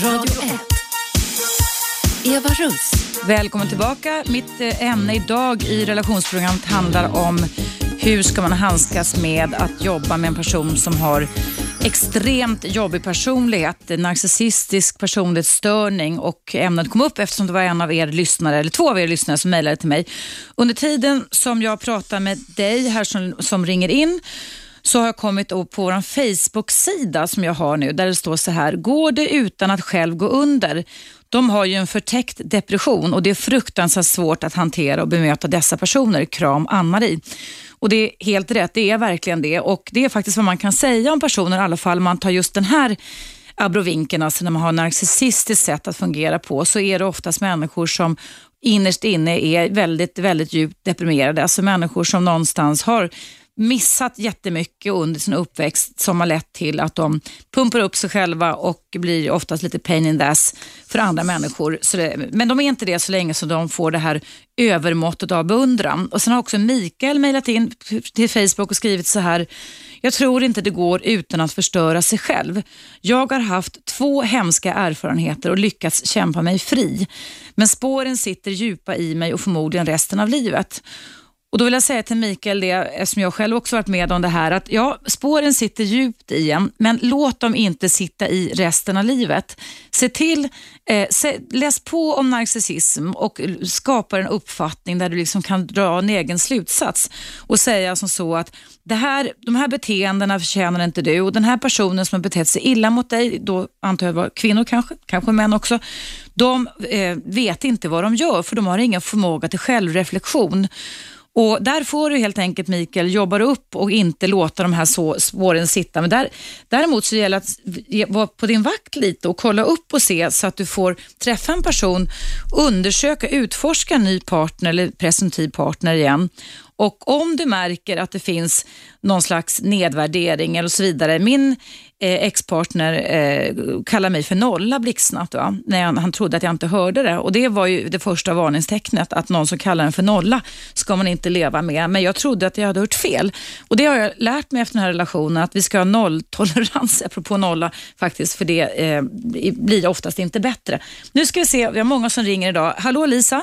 Radio 1. Eva Russ. Välkommen tillbaka. Mitt eh, ämne idag i relationsprogrammet handlar om hur ska man handskas med att jobba med en person som har extremt jobbig personlighet, narcissistisk personlighetsstörning och ämnet kom upp eftersom det var en av er lyssnare, eller två av er lyssnare som mejlade till mig. Under tiden som jag pratar med dig här som, som ringer in så har jag kommit på vår Facebook-sida som jag har nu där det står så här, går det utan att själv gå under? De har ju en förtäckt depression och det är fruktansvärt svårt att hantera och bemöta dessa personer. Kram Ann-Marie. Och det är helt rätt, det är verkligen det. Och det är faktiskt vad man kan säga om personer, i alla fall man tar just den här abrovinken, alltså när man har narcissistiskt sätt att fungera på, så är det oftast människor som innerst inne är väldigt, väldigt djupt deprimerade. Alltså människor som någonstans har missat jättemycket under sin uppväxt som har lett till att de pumpar upp sig själva och blir oftast lite pain in the ass för andra människor. Det, men de är inte det så länge som de får det här övermåttet av beundran. Och Sen har också Mikael mejlat in till Facebook och skrivit så här. Jag tror inte det går utan att förstöra sig själv. Jag har haft två hemska erfarenheter och lyckats kämpa mig fri. Men spåren sitter djupa i mig och förmodligen resten av livet. Och Då vill jag säga till Mikael, det, eftersom jag själv också varit med om det här, att ja, spåren sitter djupt i en, men låt dem inte sitta i resten av livet. Se till, eh, se, läs på om narcissism och skapa en uppfattning där du liksom kan dra en egen slutsats och säga som så att det här, de här beteendena förtjänar inte du och den här personen som har betett sig illa mot dig, då antar jag det var kvinnor kanske, kanske män också, de eh, vet inte vad de gör för de har ingen förmåga till självreflektion. Och Där får du helt enkelt Mikael jobba upp och inte låta de här så spåren sitta. Men där, däremot så gäller det att vara på din vakt lite och kolla upp och se så att du får träffa en person, undersöka, utforska en ny partner eller presumtiv partner igen och om du märker att det finns någon slags nedvärdering eller så vidare. Min Eh, ex-partner eh, kallar mig för nolla blixtsnabbt, när han, han trodde att jag inte hörde det. Och Det var ju det första varningstecknet, att någon som kallar en för nolla ska man inte leva med. Men jag trodde att jag hade hört fel. Och Det har jag lärt mig efter den här relationen, att vi ska ha nolltolerans, [LAUGHS] apropå nolla, faktiskt, för det eh, blir oftast inte bättre. Nu ska vi se, vi har många som ringer idag. Hallå Lisa?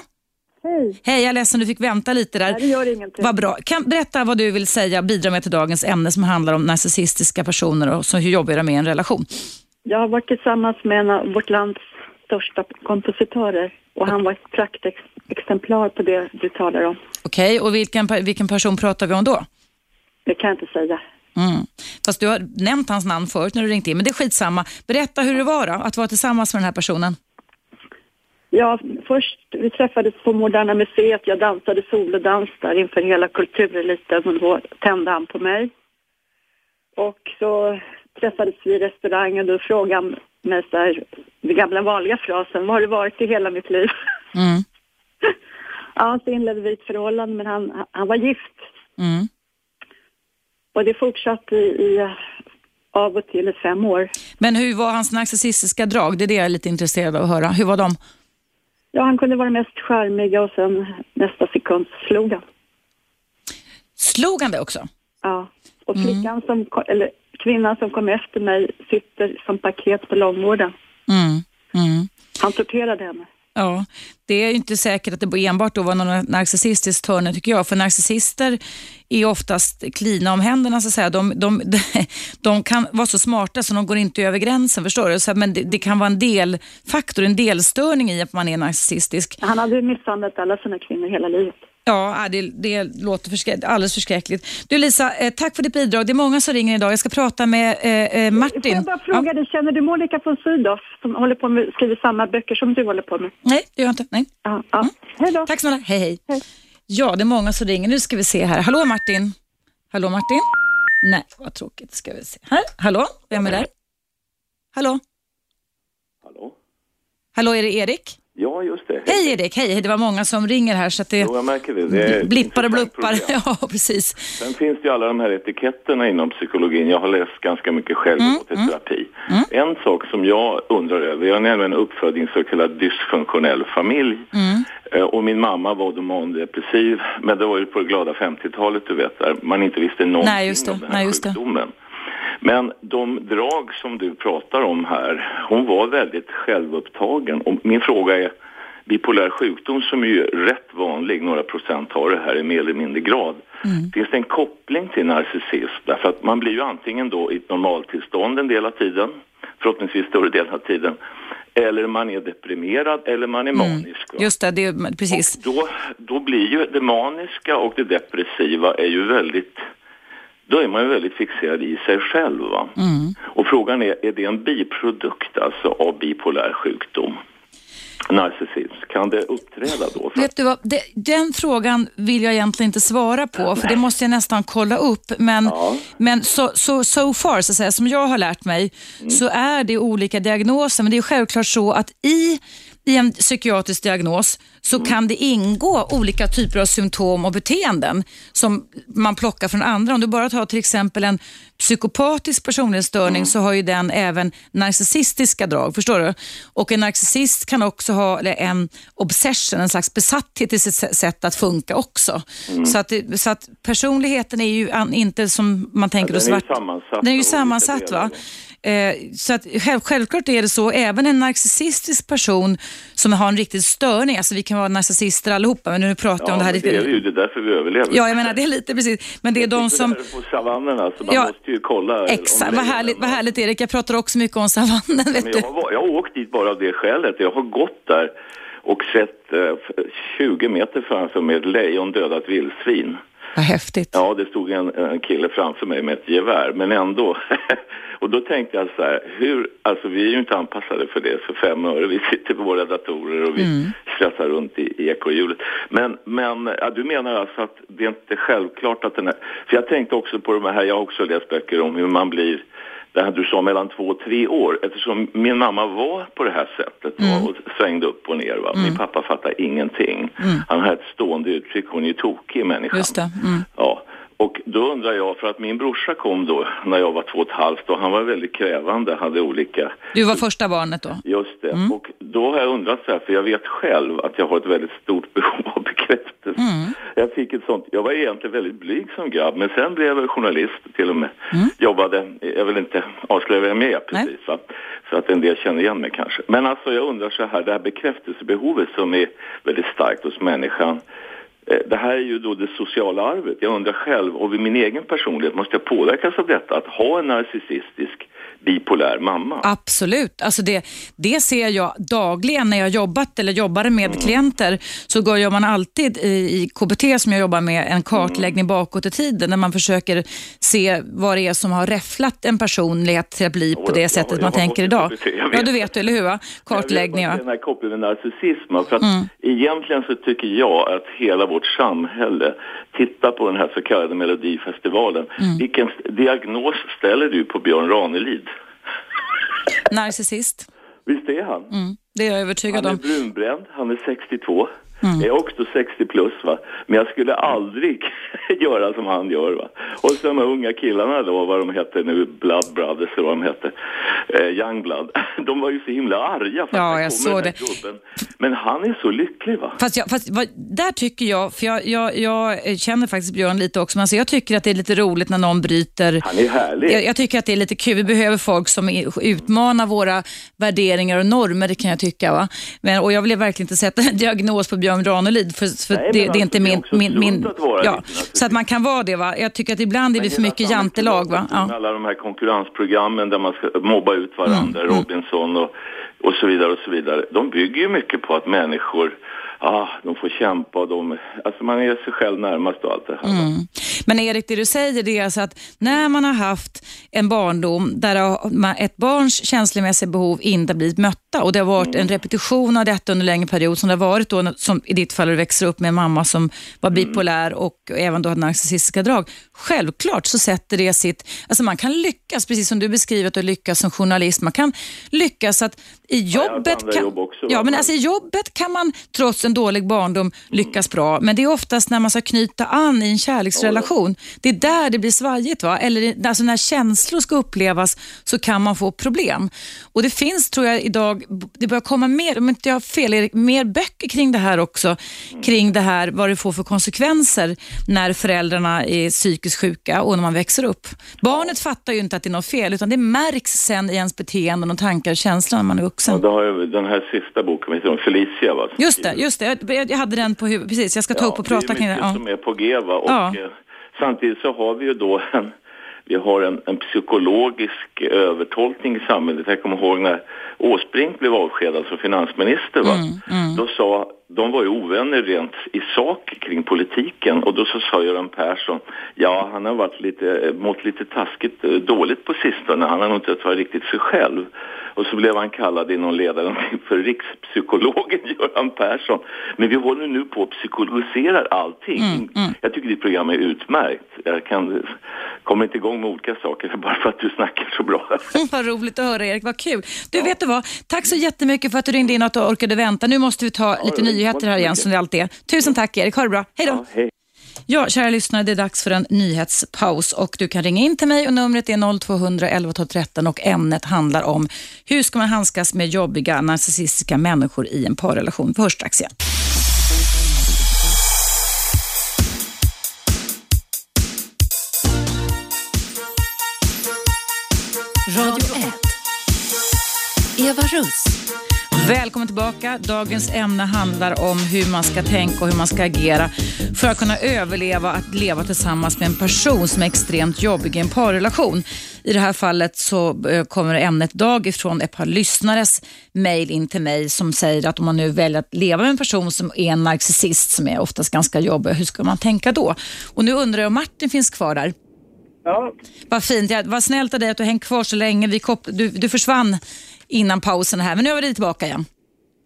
Hej. Hej, jag är ledsen du fick vänta lite där. Nej, det gör ingenting. Vad bra. Kan berätta vad du vill säga, bidra med till dagens ämne som handlar om narcissistiska personer och så hur jobbar de med en relation? Jag har varit tillsammans med en av vårt lands största kompositörer och han var ett praktexemplar på det du talar om. Okej, okay, och vilken, vilken person pratar vi om då? Det kan jag inte säga. Mm. Fast du har nämnt hans namn förut när du ringt in, men det är skitsamma. Berätta hur det var då, att vara tillsammans med den här personen. Ja, först vi träffades på Moderna Museet. Jag dansade solodans där inför hela kultureliten och då tände han på mig. Och så träffades vi i restaurangen och då frågade han mig så här, den gamla vanliga frasen, vad har du varit i hela mitt liv? Mm. [LAUGHS] ja, så inledde vi ett förhållande, men han, han var gift. Mm. Och det fortsatte i, i av och till i fem år. Men hur var hans narcissistiska drag? Det är det jag är lite intresserad av att höra. Hur var de? Ja, han kunde vara mest charmiga och sen nästa sekund slog han. Slog han det också? Ja, och mm. flickan som, eller kvinnan som kom efter mig sitter som paket på långvården. Mm. Mm. Han torterade henne. Ja, det är ju inte säkert att det enbart då var någon narcissistisk hörna tycker jag. För narcissister är oftast klina om händerna så att säga. De, de, [LAUGHS] de, kan vara så smarta så de går inte över gränsen, förstår du? Så, men det, det, kan vara en delfaktor, en delstörning i att man är narcissistisk. Han hade misshandlat alla sina kvinnor hela livet. Ja, det, det låter förskräck, alldeles förskräckligt. Du Lisa, eh, tack för ditt bidrag. Det är många som ringer idag. Jag ska prata med eh, eh Martin. Får jag bara fråga ja. dig, känner du Monica von Sydow som håller på med, skriver samma böcker som du håller på med? Nej, det gör jag inte. Nej. Ja, ja. Mm. Hej då. Tack snälla. Hej, hej, hej. Ja, det är många som ringer. Nu ska vi se här. Hallå Martin. Hallå Martin. Nej, vad tråkigt. Ska vi se. Här. Hallå, vem är där? Hallå? Hallå? Hallå, är det Erik? Ja, just det. Hej Erik, hej. Det var många som ringer här så att det... Jo, jag märker det. det blippar och bluppar. [LAUGHS] Ja, precis. Sen finns det ju alla de här etiketterna inom psykologin. Jag har läst ganska mycket själv mm, och mm, terapi. Mm. En sak som jag undrar över, jag är nämligen uppfödd i en så kallad dysfunktionell familj. Mm. Eh, och min mamma var då mandepressiv, men det var ju på det glada 50-talet du vet, där man inte visste någonting Nej, om den här Nej, sjukdomen. Men de drag som du pratar om här, hon var väldigt självupptagen. Och min fråga är, bipolär sjukdom som är ju rätt vanlig, några procent har det här i mer eller mindre grad. Mm. Finns det en koppling till narcissism? Därför att man blir ju antingen då i ett normaltillstånd en del av tiden, förhoppningsvis större delen av tiden, eller man är deprimerad eller man är mm. manisk. Just det, det är, precis. Och då, då blir ju det maniska och det depressiva är ju väldigt då är man ju väldigt fixerad i sig själv. Mm. Och frågan är, är det en biprodukt alltså av bipolär sjukdom? narcissism, kan det uppträda då? Vet du vad, det, den frågan vill jag egentligen inte svara på, för det måste jag nästan kolla upp. Men, ja. men so, so, so far, så att säga, som jag har lärt mig, mm. så är det olika diagnoser. Men det är självklart så att i i en psykiatrisk diagnos så mm. kan det ingå olika typer av symptom och beteenden som man plockar från andra. Om du bara tar till exempel en psykopatisk personlighetsstörning mm. så har ju den även narcissistiska drag. Förstår du? Och en narcissist kan också ha en obsession, en slags besatthet i sitt sätt att funka också. Mm. Så, att, så att personligheten är ju inte som man tänker ja, den är svart. Sammansatt den är ju sammansatt. Va? Eh, så att själv, självklart är det så, även en narcissistisk person som har en riktig störning, alltså vi kan vara narcissister allihopa, men nu pratar jag om det här lite... Ja, det är ju det därför vi överlever. Ja, jag menar det är lite precis, men det är de som... Det på savannen så man ja, måste ju kolla. Exakt, vad härligt, vad härligt Erik, jag pratar också mycket om savannen. Vet men jag, har, jag har åkt dit bara av det skälet, jag har gått där och sett eh, 20 meter framför mig ett lejon döda ett vildsvin. Vad häftigt. Ja, det stod en, en kille framför mig med ett gevär, men ändå. [LAUGHS] och då tänkte jag så här, hur, alltså vi är ju inte anpassade för det för fem öre. Vi sitter på våra datorer och vi mm. stressar runt i, i ekorrhjulet. Men, men ja, du menar alltså att det är inte självklart att den är... För jag tänkte också på de här, jag har också läst böcker om hur man blir det här du sa mellan två och tre år eftersom min mamma var på det här sättet mm. och svängde upp och ner. Va? Min mm. pappa fattade ingenting. Mm. Han har ett stående uttryck, hon är tokig människan. Just. Mm. Ja. Och då undrar jag, för att min brorsa kom då när jag var två och ett halvt och han var väldigt krävande, hade olika... Du var första barnet då? Just det. Mm. Och då har jag undrat så här, för jag vet själv att jag har ett väldigt stort [LAUGHS] behov av bekräftelse. Mm. Jag fick ett sånt, jag var egentligen väldigt blyg som grabb, men sen blev jag journalist till och med. Mm. Jobbade, jag vill inte avslöja vem jag är precis, va? så att en del känner igen mig kanske. Men alltså jag undrar så här, det här bekräftelsebehovet som är väldigt starkt hos människan, Eh, det här är ju då det sociala arvet. Jag undrar själv, och vid min egen personlighet, måste jag påverkas av detta? Att ha en narcissistisk bipolär mamma. Absolut, alltså det, det ser jag dagligen när jag jobbat eller jobbade med mm. klienter. Så gör man alltid i, i KBT som jag jobbar med en kartläggning mm. bakåt i tiden där man försöker se vad det är som har räfflat en personlighet till att bli på det sättet jag, man tänker idag. Ja, du vet, eller hur? Kartläggning. Jag vet den här kopplingen med narcissism. För att mm. Egentligen så tycker jag att hela vårt samhälle tittar på den här så kallade Melodifestivalen. Mm. Vilken diagnos ställer du på Björn Ranelid? Narcissist. Visst är han? Mm, det är jag övertygad om. Han är brunbränd, han är 62. Mm. Jag är också 60 plus va. Men jag skulle aldrig [LAUGHS] göra som han gör va. Och så de här unga killarna då, vad de hette nu, Blood Brothers eller vad de hette, eh, Young Blood. [LAUGHS] De var ju så himla arga för ja, att jag såg det. Gubben. Men han är så lycklig va. Fast, jag, fast vad, där tycker jag, för jag, jag, jag, känner faktiskt Björn lite också, men alltså jag tycker att det är lite roligt när någon bryter. Han är härlig. Jag, jag tycker att det är lite kul. Vi behöver folk som utmanar våra värderingar och normer, det kan jag tycka. Va? Men, och jag vill verkligen inte sätta en diagnos på Björn Björn Ranelid, för, för Nej, det, det, är alltså, inte min... min, min att ja, så att man kan vara det. Va? Jag tycker att ibland är vi för mycket jantelag. Va? Ja. Alla de här konkurrensprogrammen där man ska mobba ut varandra, mm. Robinson och, och så vidare och så vidare. De bygger ju mycket på att människor ah, de får kämpa och de, alltså man är sig själv närmast och allt det här. Mm. Men Erik, det du säger det är alltså att när man har haft en barndom där ett barns känslomässiga behov inte blivit mötta och det har varit mm. en repetition av detta under en längre period som det har varit då, som i ditt fall du växer upp med en mamma som var mm. bipolär och även då hade narcissistiska drag. Självklart så sätter det sitt, alltså man kan lyckas, precis som du beskriver att lyckas som journalist, man kan lyckas att i jobbet, ja, kan, jobb också, ja, men alltså i jobbet kan man trots en dålig barndom lyckas bra, men det är oftast när man ska knyta an i en kärleksrelation relation. Det är där det blir svajigt. Va? Eller alltså när känslor ska upplevas så kan man få problem. Och Det finns, tror jag, idag, det börjar komma mer, om inte jag har fel, Erik, mer böcker kring det här också. Kring det här, vad det får för konsekvenser när föräldrarna är psykiskt sjuka och när man växer upp. Barnet fattar ju inte att det är något fel, utan det märks sen i ens beteenden och tankar och känslor när man är vuxen. Ja, då har jag den här sista boken, Felicia va? Just det, just det. Jag, hade den på huvudet, precis. Jag ska ta upp och prata kring det. Ja, det är mycket som är på G va? Och ja. Eh, samtidigt så har vi ju då en vi har en, en, psykologisk övertolkning i samhället. Jag kommer ihåg när Åsbrink blev avskedad som finansminister. Va? Mm, mm. Då sa, de var ju ovänner rent i sak kring politiken och då så sa Göran Persson, ja han har varit lite, mått lite taskigt eh, dåligt på sistone, han har nog inte varit riktigt sig själv. Och så blev han kallad i någon ledare [LAUGHS] för rikspsykologen [LAUGHS] Göran Persson. Men vi håller nu på att psykologisera allting. Mm, mm. Jag tycker ditt program är utmärkt. Jag kan, kommer inte igång med olika saker [LAUGHS] bara för att du snackar så bra. vad roligt att höra Erik, vad kul. Du ja. vet du vad, tack så jättemycket för att du ringde in och att du orkade vänta. Nu måste vi ta ja, lite nyheter här igen som det alltid är. Tusen tack Erik, ha det bra. Hej då. Ja, hej. Ja, kära lyssnare, det är dags för en nyhetspaus och du kan ringa in till mig och numret är 0200 11 12 13 och ämnet handlar om hur ska man handskas med jobbiga narcissistiska människor i en parrelation. Först strax igen. Radio 1. Eva Russ. Välkommen tillbaka. Dagens ämne handlar om hur man ska tänka och hur man ska agera för att kunna överleva att leva tillsammans med en person som är extremt jobbig i en parrelation. I det här fallet så eh, kommer ämnet dag ifrån ett par lyssnares mejl in till mig som säger att om man nu väljer att leva med en person som är en narcissist som är oftast ganska jobbig, hur ska man tänka då? Och nu undrar jag om Martin finns kvar där. Ja. Vad fint. Vad snällt av dig att du hängt kvar så länge. Vi du, du försvann innan pausen här, men nu är vi tillbaka igen.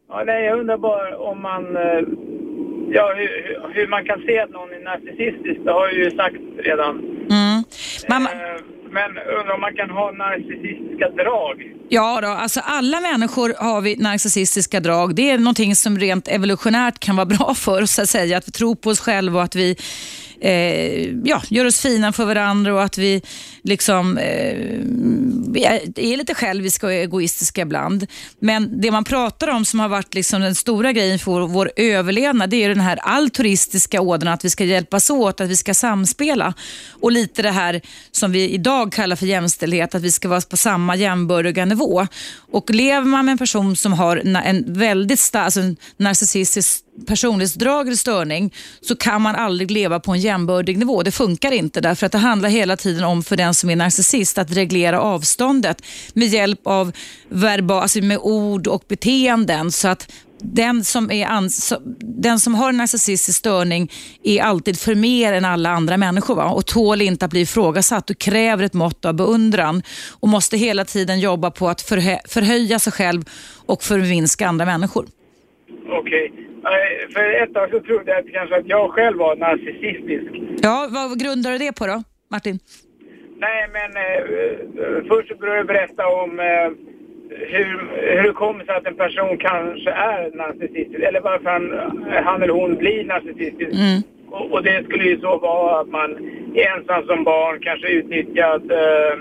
Ja, nej, jag undrar bara om man... Eh, ja, hur, hur man kan se att någon är narcissistisk, det har jag ju sagt redan. Mm. Man, eh, men undrar om man kan ha narcissistiska drag? Ja, då, alltså alla människor har vi narcissistiska drag. Det är någonting som rent evolutionärt kan vara bra för oss att säga. Att vi tror på oss själva och att vi eh, ja, gör oss fina för varandra och att vi liksom eh, är lite själviska och egoistiska ibland. Men det man pratar om som har varit liksom den stora grejen för vår, vår överlevnad, det är den här altruistiska ådran, att vi ska hjälpas åt, att vi ska samspela. Och lite det här som vi idag kallar för jämställdhet, att vi ska vara på samma jämbördiga nivå. Och lever man med en person som har en väldigt stark, alltså narcissistisk personlighetsdrag eller störning så kan man aldrig leva på en jämbördig nivå. Det funkar inte därför att det handlar hela tiden om för den som är narcissist att reglera avståndet med hjälp av verbal, alltså med ord och beteenden så att den som, är den som har en narcissistisk störning är alltid för mer än alla andra människor va? och tål inte att bli ifrågasatt och kräver ett mått av beundran och måste hela tiden jobba på att förhö förhöja sig själv och förminska andra människor. Okej. Okay. För ett tag så trodde jag att kanske att jag själv var narcissistisk. Ja, vad grundar du det på då, Martin? Nej, men eh, först så började jag berätta om eh, hur, hur det kommer sig att en person kanske är narcissistisk eller varför han, han eller hon blir narcissistisk. Mm. Och, och, det skulle ju så vara att man är ensam som barn, kanske utnyttjat, eh,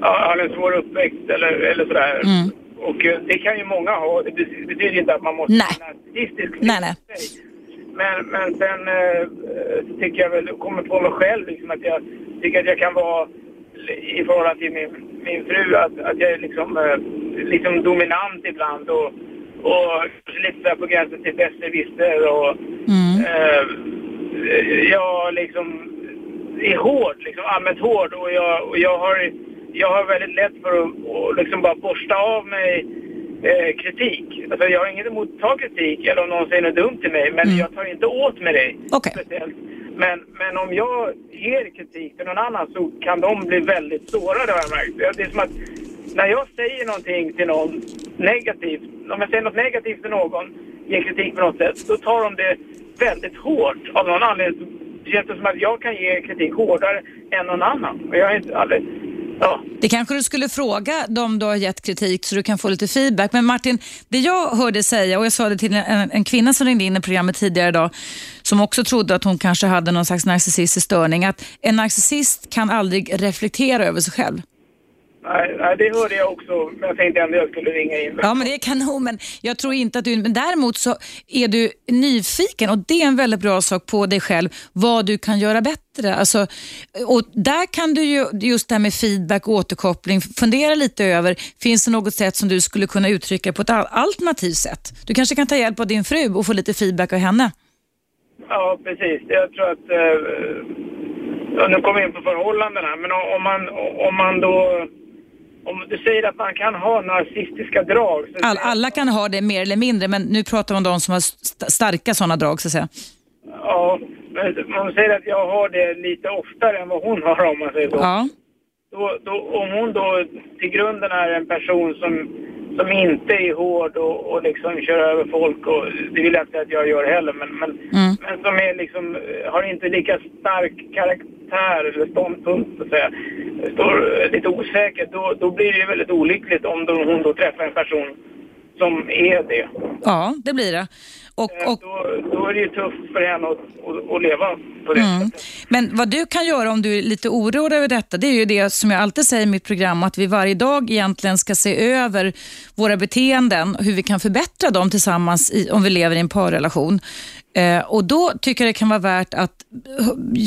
har en svår uppväxt eller, eller sådär. Mm. Och eh, det kan ju många ha. Det betyder inte att man måste nej. vara narcissistisk. Nej, nej. Men, men sen eh, tycker jag väl, kommer på mig själv liksom att jag tycker att jag kan vara i förhållande till min, min fru att, att jag är liksom, eh, liksom dominant ibland och, och lite på gränsen till besserwisser och mm. eh, jag liksom är hård, liksom allmänt hård och jag, och jag har jag har väldigt lätt för att, liksom bara borsta av mig eh, kritik. Alltså jag har inget emot att ta kritik eller om någon säger något dumt till mig, men mm. jag tar inte åt mig det. Okay. Speciellt. Men, men om jag ger kritik till någon annan så kan de bli väldigt sårade har jag märkt. Det är som att när jag säger någonting till någon negativt, om jag säger något negativt till någon, ger kritik på något sätt, då tar de det väldigt hårt av någon anledning. Det känns som att jag kan ge kritik hårdare än någon annan. Och jag är inte aldrig ja. Det kanske du skulle fråga dem du har gett kritik så du kan få lite feedback. Men Martin, det jag hörde säga och jag sa det till en, en kvinna som ringde in i programmet tidigare idag som också trodde att hon kanske hade någon slags narcissistisk störning. Att en narcissist kan aldrig reflektera över sig själv. Nej, det hörde jag också. Men jag tänkte ändå jag skulle ringa in. Ja, men det är kanon. Men jag tror inte att du... Men däremot så är du nyfiken och det är en väldigt bra sak på dig själv, vad du kan göra bättre. Alltså, och där kan du ju, just det här med feedback och återkoppling, fundera lite över, finns det något sätt som du skulle kunna uttrycka på ett al- alternativt sätt? Du kanske kan ta hjälp av din fru och få lite feedback av henne. Ja, precis. Jag tror att... Eh, nu kommer vi in på förhållandena, men om man, om man då... Om du säger att man kan ha narcissistiska drag. Så All, alla kan ha det mer eller mindre, men nu pratar vi om de som har st- starka sådana drag så att säga. Ja, men du säger att jag har det lite oftare än vad hon har om man säger så. Ja. Då, då, om hon då till grunden är en person som, som inte är hård och, och liksom kör över folk och det vill jag inte att jag gör heller men, men, Mm. men som är liksom, har inte lika stark karaktär eller ståndpunkt så att säga, står lite osäker, då, då blir det ju väldigt olyckligt om då, hon då träffar en person som är det. ja, det blir det. Och, Eh, och, Då, då är det ju tufft för henne att, att, att leva på det Mm. sättet. Men vad du kan göra om du är lite oroad över detta, det är ju det som jag alltid säger i mitt program, att vi varje dag egentligen ska se över våra beteenden, hur vi kan förbättra dem tillsammans i, om vi lever i en parrelation. Eh, och Då tycker jag det kan vara värt att eh,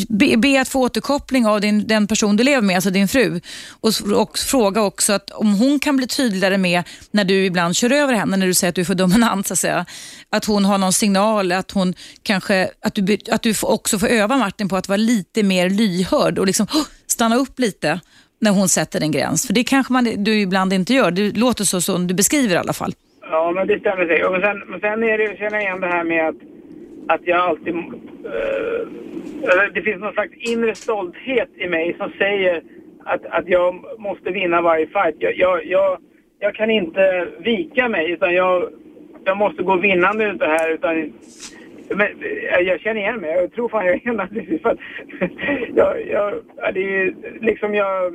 be, be att få återkoppling av din, den person du lever med, alltså din fru. Och, och fråga också att om hon kan bli tydligare med när du ibland kör över henne, när du säger att du är för dominant, så att, säga, att hon har någon signal, att hon kanske, att du, att du får- också får öva Martin på att vara lite mer lyhörd och liksom oh, stanna upp lite när hon sätter en gräns. För det kanske man, du ibland inte gör. Det låter så som du beskriver i alla fall. Ja, men det stämmer säkert. Och sen, men sen är det, känner jag igen det här med att, att jag alltid... eh, det finns någon slags inre stolthet i mig som säger att, att jag måste vinna varje fight. Jag, jag, jag, jag kan inte vika mig utan jag, jag måste gå vinnande ut det här. Utan, men, eh, jag känner igen mig. Jag tror fan jag är en. För att [LAUGHS] jag, jag, det är liksom jag...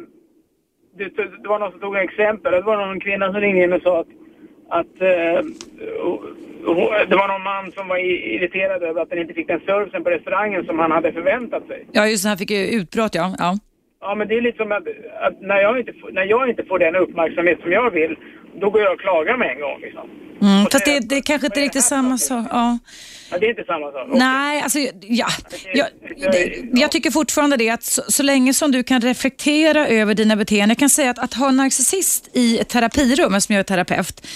Det, det var någon som tog en exempel. Det var någon kvinna som ringde in och sa att att eh, det var någon man som var irriterad över att han inte fick den servicen på restaurangen som han hade förväntat sig. Ja, just det, han fick ju utbrott ja. ja. Ja, men det är lite som att, att när, jag inte, när jag inte får den uppmärksamhet som jag vill, då går jag och klagar med en gång. Liksom. Mm, fast det- det, det kanske inte riktigt samma sak. Ja. Ja, det är inte samma sak. Nej, alltså, ja, jag, det, jag tycker fortfarande det att så, så länge som du kan reflektera över dina beteenden. Jag kan säga att att ha en narcissist i ett terapirum, som jag är terapeut,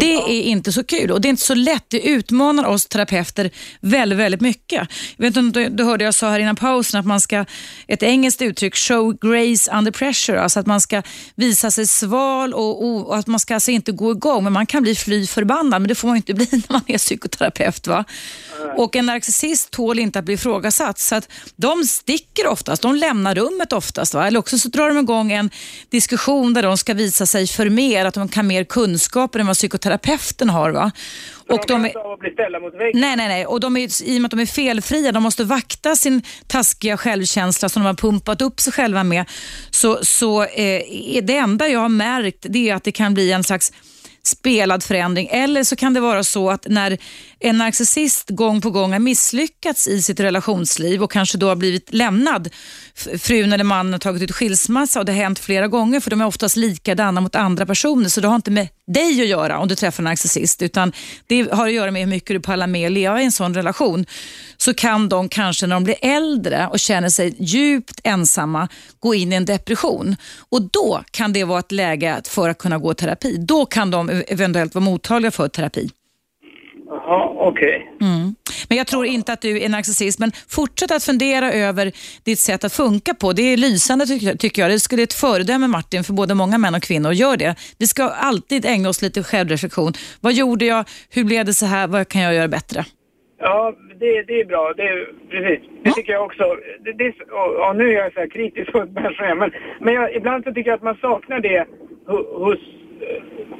det är inte så kul och det är inte så lätt. Det utmanar oss terapeuter väldigt, väldigt mycket. Jag vet inte om du, du hörde jag sa här innan pausen att man ska, ett engelskt uttryck, show grace under pressure, alltså att man ska visa sig sval och, och, och att man ska alltså inte gå igång, men man kan bli fly förbannad, men det får man inte bli [LAUGHS] när man är psykoterapeut. Va? Och en narcissist tål inte att bli ifrågasatt, så att de sticker oftast, de lämnar rummet oftast. Va? Eller också så drar de igång en diskussion där de ska visa sig för mer, att de kan mer kunskaper än vad psykoterapeuten har. Va? Och de de är, bli ställda mot väggen. Nej, nej, nej. Och de är, I och med att de är felfria, de måste vakta sin taskiga självkänsla som de har pumpat upp sig själva med. Så, så eh, det enda jag har märkt det är att det kan bli en slags spelad förändring. Eller så kan det vara så att när en narcissist gång på gång har misslyckats i sitt relationsliv och kanske då har blivit lämnad, frun eller mannen har tagit ut skilsmässa och det har hänt flera gånger för de är oftast likadana mot andra personer så det har inte med dig att göra om du träffar en narcissist utan det har att göra med hur mycket du pallar med att leva i en sån relation. Så kan de kanske när de blir äldre och känner sig djupt ensamma gå in i en depression och då kan det vara ett läge för att kunna gå i terapi. Då kan de eventuellt vara mottagliga för terapi. Okej. Mm. Men jag tror inte att du är narcissist, men fortsätt att fundera över ditt sätt att funka på. Det är lysande tycker jag. Det skulle ett föredöme Martin för både många män och kvinnor. Gör det. Vi ska alltid ägna oss lite självreflektion. Vad gjorde jag? Hur blev det så här? Vad kan jag göra bättre? Ja, det, det är bra. Det är, precis. Det tycker jag också. Det, det, och, ja, nu är jag så här kritisk mot människor, men, men jag, ibland så tycker jag att man saknar det ho- hos...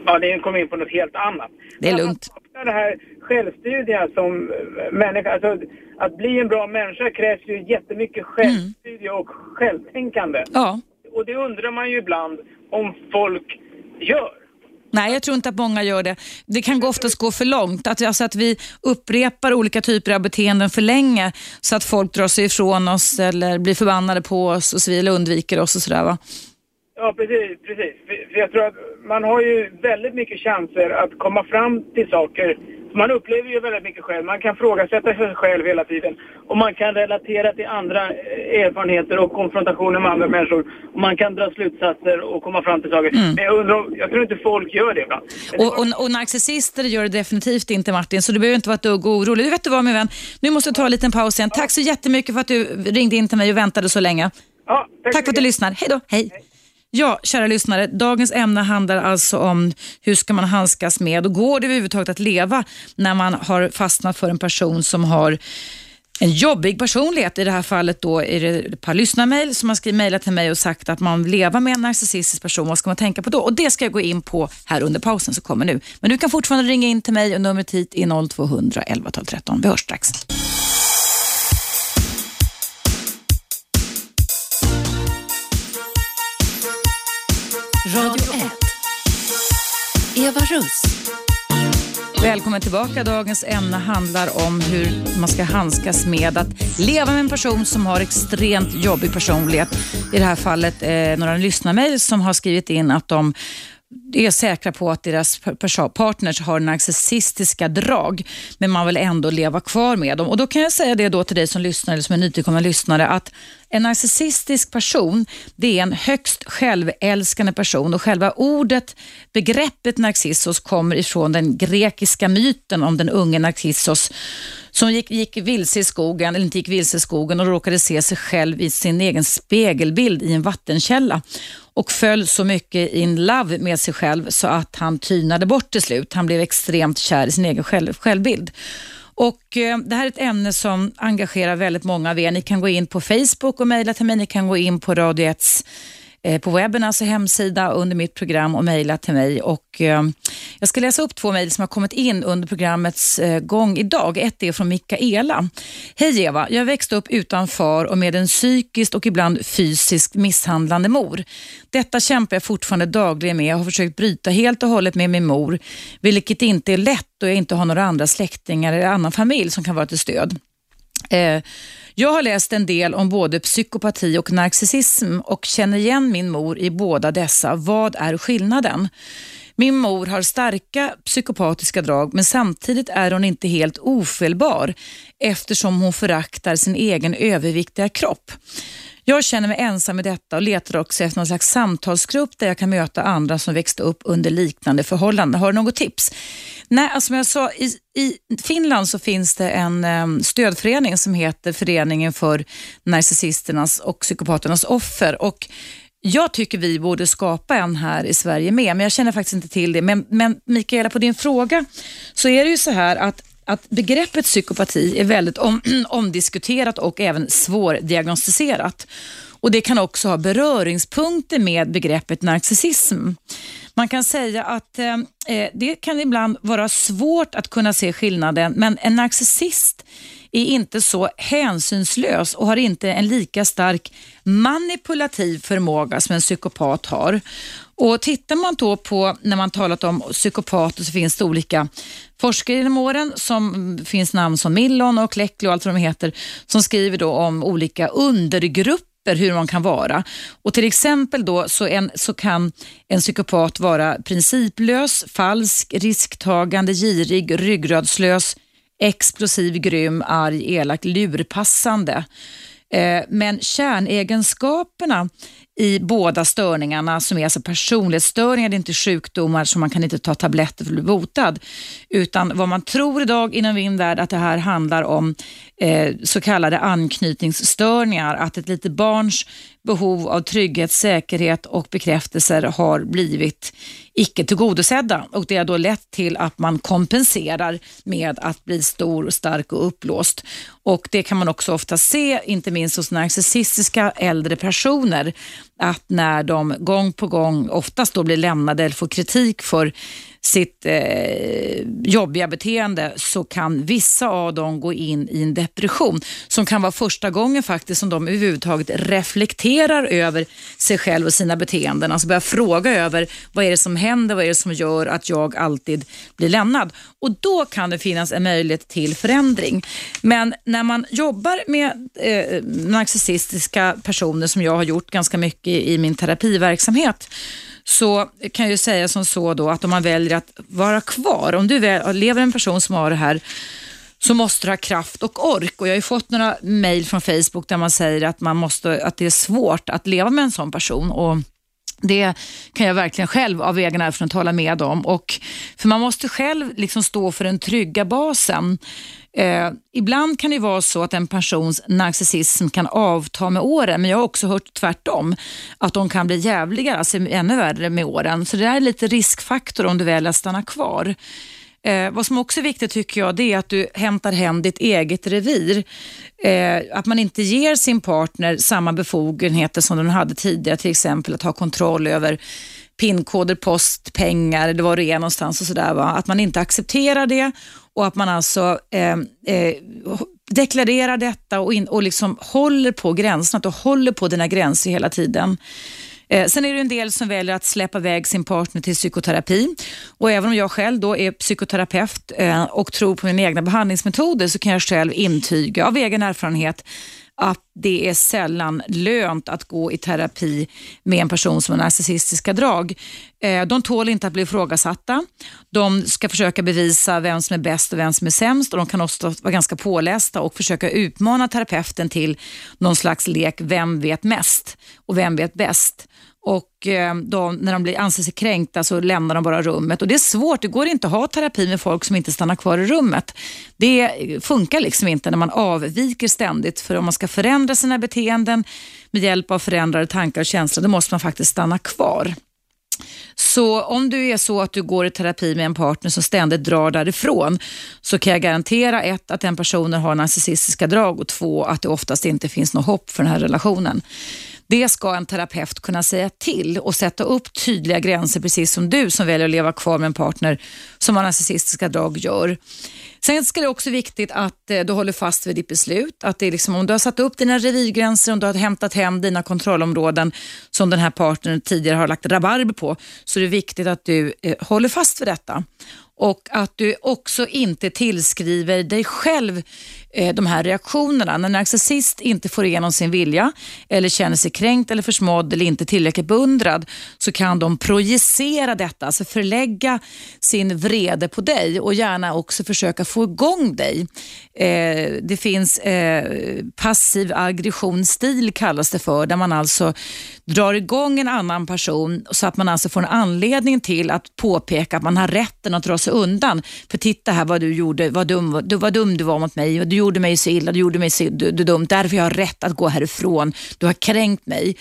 Ja, det kommer in på något helt annat. Det är lugnt. Det här självstudiga som eh, människa. Alltså, att bli en bra människa krävs ju jättemycket självstudie och självtänkande. Ja, Och det undrar man ju ibland om folk gör. Nej, jag tror inte att många gör det. Det kan oftast gå för långt. Att, alltså att vi upprepar olika typer av beteenden för länge så att folk drar sig ifrån oss eller blir förbannade på oss och så vidare, undviker oss och sådär va? Ja, precis. precis. För jag tror att man har ju väldigt mycket chanser att komma fram till saker. Man upplever ju väldigt mycket själv. Man kan frågasätta sig själv hela tiden. Och man kan relatera till andra eh, erfarenheter och konfrontationer med andra människor. Och man kan dra slutsatser och komma fram till saker. Men jag undrar, jag tror inte folk gör det ibland. Och, och, och narcissister gör det definitivt inte Martin, så du behöver inte vara ett dugg orolig. Du vet du vad min vän, nu måste jag ta en liten paus igen. Tack så jättemycket för att du ringde in till mig och väntade så länge. Ja, Tack för att du lyssnar. Hej då. Hej. Ja, kära lyssnare. Dagens ämne handlar alltså om hur ska man handskas med och går det överhuvudtaget att leva när man har fastnat för en person som har en jobbig personlighet. I det här fallet då är det ett par lyssnarmail som har skrivit mejlat till mig och sagt att man lever med en narcissistisk person. Vad ska man tänka på då? Och Det ska jag gå in på här under pausen som kommer nu. Men du kan fortfarande ringa in till mig och numret hit är 0200 11 12 13. Vi hörs strax. Radio 1. Eva Russ. Välkommen tillbaka. Dagens ämne handlar om hur man ska handskas med att leva med en person som har extremt jobbig personlighet. I det här fallet eh, några lyssnarmail som har skrivit in att de är säkra på att deras partners har narcissistiska drag, men man vill ändå leva kvar med dem. Och Då kan jag säga det då till dig som lyssnar, eller som är nytillkommen lyssnare, att en narcissistisk person, det är en högst självälskande person och själva ordet, begreppet narcissos kommer ifrån den grekiska myten om den unge Narcissos som gick, gick vilse i skogen, eller inte gick vilse i skogen och råkade se sig själv i sin egen spegelbild i en vattenkälla och föll så mycket in love med sig själv så att han tynade bort till slut. Han blev extremt kär i sin egen själv, självbild. Och eh, Det här är ett ämne som engagerar väldigt många av er. Ni kan gå in på Facebook och mejla till mig. Ni kan gå in på Radio 1s Eh, på webben, alltså hemsida under mitt program och mejla till mig. Och, eh, jag ska läsa upp två mejl som har kommit in under programmets eh, gång idag. Ett är från Mikaela. Hej Eva, jag växte upp utan far och med en psykiskt och ibland fysiskt misshandlande mor. Detta kämpar jag fortfarande dagligen med. Jag har försökt bryta helt och hållet med min mor, vilket inte är lätt då jag inte har några andra släktingar eller annan familj som kan vara till stöd. Eh, jag har läst en del om både psykopati och narcissism och känner igen min mor i båda dessa. Vad är skillnaden? Min mor har starka psykopatiska drag men samtidigt är hon inte helt ofelbar eftersom hon föraktar sin egen överviktiga kropp. Jag känner mig ensam i detta och letar också efter någon slags samtalsgrupp där jag kan möta andra som växte upp under liknande förhållanden. Har du något tips? Nej, alltså som jag sa, i, i Finland så finns det en um, stödförening som heter Föreningen för narcissisternas och psykopaternas offer. Och jag tycker vi borde skapa en här i Sverige med, men jag känner faktiskt inte till det. Men, men Mikaela, på din fråga så är det ju så här att att begreppet psykopati är väldigt om, [CLEARS THROAT] omdiskuterat och även svårdiagnostiserat. Och Det kan också ha beröringspunkter med begreppet narcissism. Man kan säga att eh, eh, det kan ibland vara svårt att kunna se skillnaden, men en narcissist är inte så hänsynslös och har inte en lika stark manipulativ förmåga som en psykopat har. Och Tittar man då på, när man talat om psykopater så finns det olika forskare genom åren, som finns namn som Millon och Kleckley och allt vad de heter, som skriver då om olika undergrupper hur man kan vara. Och Till exempel då så, en, så kan en psykopat vara principlös, falsk, risktagande, girig, ryggradslös, explosiv, grym, arg, elak, lurpassande. Eh, men kärnegenskaperna i båda störningarna som är alltså personlighetsstörningar, det är inte sjukdomar som man kan inte ta tabletter för att bli botad. Utan vad man tror idag inom min värld att det här handlar om eh, så kallade anknytningsstörningar. Att ett litet barns behov av trygghet, säkerhet och bekräftelser har blivit icke tillgodosedda och det har då lett till att man kompenserar med att bli stor, stark och uppblåst. Och Det kan man också ofta se, inte minst hos narcissistiska äldre personer, att när de gång på gång oftast då blir lämnade eller får kritik för sitt eh, jobbiga beteende så kan vissa av dem gå in i en depression som kan vara första gången faktiskt som de överhuvudtaget reflekterar över sig själv och sina beteenden. Alltså börjar fråga över vad är det som händer, vad är det som gör att jag alltid blir lämnad. Och då kan det finnas en möjlighet till förändring. Men när man jobbar med eh, narcissistiska personer som jag har gjort ganska mycket i min terapiverksamhet så kan jag säga som så då att om man väljer att vara kvar, om du lever en person som har det här så måste du ha kraft och ork. Och jag har ju fått några mejl från Facebook där man säger att, man måste, att det är svårt att leva med en sån person. Och det kan jag verkligen själv av egen erfarenhet hålla med om. Och, för man måste själv liksom stå för den trygga basen. Eh, ibland kan det vara så att en persons narcissism kan avta med åren, men jag har också hört tvärtom. Att de kan bli jävligare, alltså ännu värre med åren. Så det är lite riskfaktor om du väljer att stanna kvar. Eh, vad som också är viktigt tycker jag, det är att du hämtar hem ditt eget revir. Eh, att man inte ger sin partner samma befogenheter som den hade tidigare, till exempel att ha kontroll över pinkoder, post, pengar eller var det är någonstans och sådär. Att man inte accepterar det och att man alltså eh, eh, deklarerar detta och, in, och liksom håller på gränserna, att du håller på dina gränser hela tiden. Eh, sen är det en del som väljer att släppa iväg sin partner till psykoterapi. Och även om jag själv då är psykoterapeut eh, och tror på mina egna behandlingsmetoder så kan jag själv intyga av egen erfarenhet att det är sällan lönt att gå i terapi med en person som har narcissistiska drag. Eh, de tål inte att bli ifrågasatta. De ska försöka bevisa vem som är bäst och vem som är sämst och de kan också vara ganska pålästa och försöka utmana terapeuten till någon slags lek, vem vet mest och vem vet bäst och eh, de, när de blir, anser sig kränkta så lämnar de bara rummet. Och Det är svårt, det går inte att ha terapi med folk som inte stannar kvar i rummet. Det funkar liksom inte när man avviker ständigt. För om man ska förändra sina beteenden med hjälp av förändrade tankar och känslor, då måste man faktiskt stanna kvar. Så om du är så att du går i terapi med en partner som ständigt drar därifrån så kan jag garantera ett, att den personen har narcissistiska drag och två, att det oftast inte finns något hopp för den här relationen. Det ska en terapeut kunna säga till och sätta upp tydliga gränser, precis som du som väljer att leva kvar med en partner som har narcissistiska drag gör. Sen ska det också viktigt att eh, du håller fast vid ditt beslut. Att det är liksom, om du har satt upp dina revirgränser, om du har hämtat hem dina kontrollområden som den här partnern tidigare har lagt rabarber på, så är det viktigt att du eh, håller fast vid detta och att du också inte tillskriver dig själv eh, de här reaktionerna. När en narcissist inte får igenom sin vilja eller känner sig kränkt eller försmådd eller inte tillräckligt beundrad så kan de projicera detta, alltså förlägga sin vrede på dig och gärna också försöka få igång dig. Eh, det finns eh, passiv aggressionsstil kallas det för, där man alltså drar igång en annan person så att man alltså får en anledning till att påpeka att man har rätten att dra sig undan. För titta här vad du gjorde, vad dum, du, vad dum du var mot mig, du gjorde mig så illa, du gjorde mig så du, du dumt, därför jag har rätt att gå härifrån, du har kränkt mig.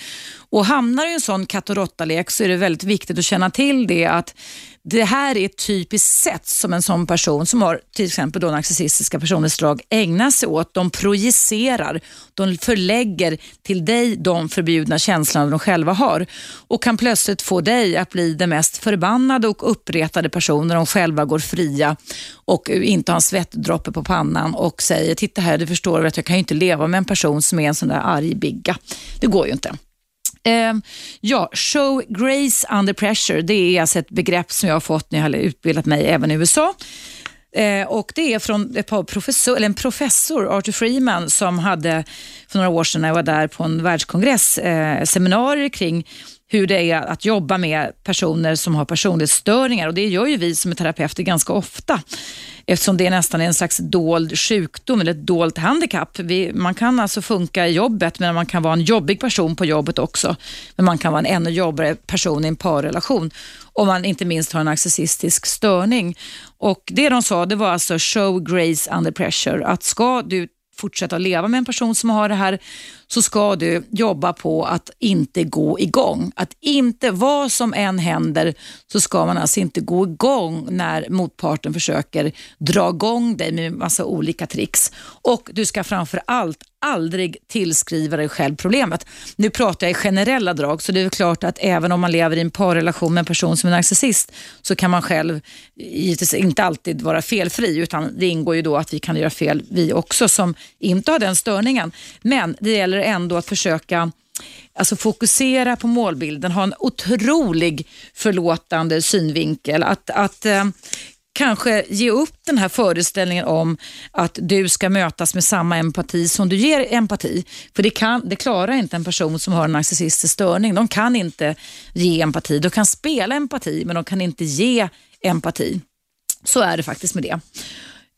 Och hamnar i en sån katt och råttalek så är det väldigt viktigt att känna till det att det här är ett typiskt sätt som en sån person som har till exempel då narcissistiska personlighetsdrag ägnar sig åt. De projicerar, de förlägger till dig de förbjudna känslorna de själva har och kan plötsligt få dig att bli den mest förbannade och uppretade personen när de själva går fria och inte har en svettdroppe på pannan och säger titta här, du förstår att jag kan ju inte leva med en person som är en sån där arg bigga. Det går ju inte. Eh, ja, show grace under pressure, det är alltså ett begrepp som jag har fått när jag har utbildat mig även i USA. Eh, och Det är från ett par professor, eller en professor, Arthur Freeman, som hade för några år sedan när jag var där på en världskongress, eh, seminarier kring hur det är att jobba med personer som har personlighetsstörningar och det gör ju vi som är terapeuter ganska ofta eftersom det är nästan en slags dold sjukdom eller ett dolt handikapp. Vi, man kan alltså funka i jobbet men man kan vara en jobbig person på jobbet också. Men man kan vara en ännu jobbigare person i en parrelation om man inte minst har en narcissistisk störning. Och Det de sa det var alltså show grace under pressure. Att ska du fortsätta leva med en person som har det här så ska du jobba på att inte gå igång. Att inte, vad som än händer, så ska man alltså inte gå igång när motparten försöker dra igång dig med massa olika tricks. Och du ska framför allt aldrig tillskriva dig själv problemet. Nu pratar jag i generella drag, så det är klart att även om man lever i en parrelation med en person som är narcissist, så kan man själv givetvis inte alltid vara felfri, utan det ingår ju då att vi kan göra fel vi också som inte har den störningen. Men det gäller ändå att försöka alltså fokusera på målbilden, ha en otrolig förlåtande synvinkel. Att, att eh, kanske ge upp den här föreställningen om att du ska mötas med samma empati som du ger empati. För det, kan, det klarar inte en person som har en narcissistisk störning. De kan inte ge empati. De kan spela empati, men de kan inte ge empati. Så är det faktiskt med det.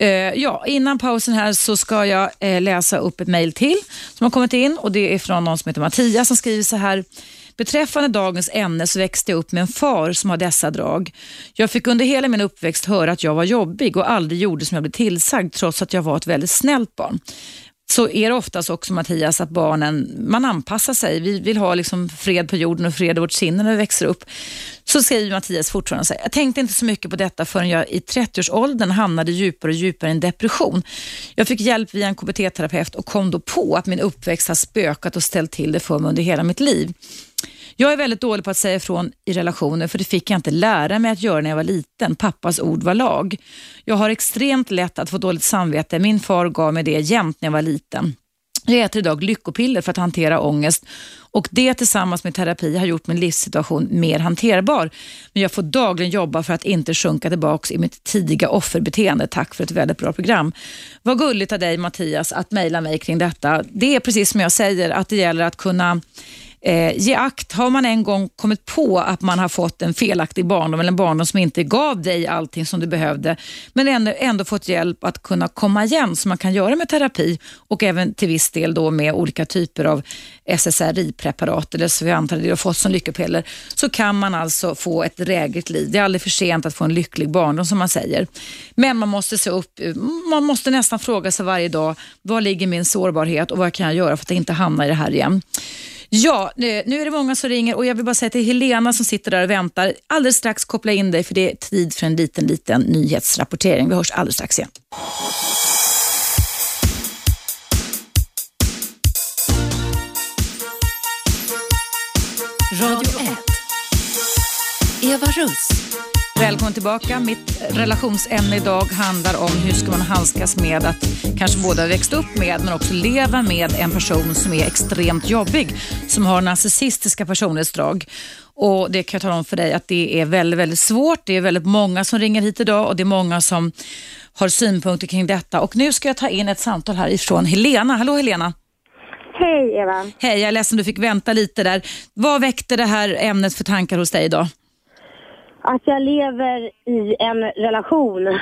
Eh, ja, innan pausen här så ska jag eh, läsa upp ett mejl till som har kommit in och det är från någon som heter Mattias som skriver så här. Beträffande dagens ämne så växte jag upp med en far som har dessa drag. Jag fick under hela min uppväxt höra att jag var jobbig och aldrig gjorde som jag blev tillsagd trots att jag var ett väldigt snällt barn så är det oftast också Mattias att barnen, man anpassar sig. Vi vill ha liksom fred på jorden och fred i vårt sinne när vi växer upp. Så skriver Mattias fortfarande så här, jag tänkte inte så mycket på detta förrän jag i 30-årsåldern hamnade djupare och djupare i en depression. Jag fick hjälp via en KBT-terapeut och kom då på att min uppväxt har spökat och ställt till det för mig under hela mitt liv. Jag är väldigt dålig på att säga ifrån i relationer för det fick jag inte lära mig att göra när jag var liten. Pappas ord var lag. Jag har extremt lätt att få dåligt samvete. Min far gav mig det jämt när jag var liten. Jag äter idag lyckopiller för att hantera ångest och det tillsammans med terapi har gjort min livssituation mer hanterbar. Men jag får dagligen jobba för att inte sjunka tillbaka i mitt tidiga offerbeteende. Tack för ett väldigt bra program. Vad gulligt av dig Mattias att mejla mig kring detta. Det är precis som jag säger att det gäller att kunna Eh, ge akt, har man en gång kommit på att man har fått en felaktig barndom eller en barndom som inte gav dig allting som du behövde, men ändå, ändå fått hjälp att kunna komma igen som man kan göra med terapi och även till viss del då med olika typer av SSRI-preparat eller så vi antar att du har fått som lyckopiller, så kan man alltså få ett drägligt liv. Det är aldrig för sent att få en lycklig barndom som man säger. Men man måste se upp, man måste nästan fråga sig varje dag, var ligger min sårbarhet och vad kan jag göra för att inte hamna i det här igen? Ja, nu är det många som ringer och jag vill bara säga till Helena som sitter där och väntar. Alldeles strax koppla in dig för det är tid för en liten, liten nyhetsrapportering. Vi hörs alldeles strax igen. Radio 1. Eva Russ. Välkommen tillbaka. Mitt relationsämne idag handlar om hur ska man handskas med att kanske både ha växt upp med men också leva med en person som är extremt jobbig, som har narcissistiska personlighetsdrag. Och Det kan jag tala om för dig att det är väldigt, väldigt svårt. Det är väldigt många som ringer hit idag och det är många som har synpunkter kring detta. Och Nu ska jag ta in ett samtal här ifrån Helena. Hallå Helena! Hej Eva! Hej, jag är ledsen du fick vänta lite där. Vad väckte det här ämnet för tankar hos dig idag? Att jag lever i en relation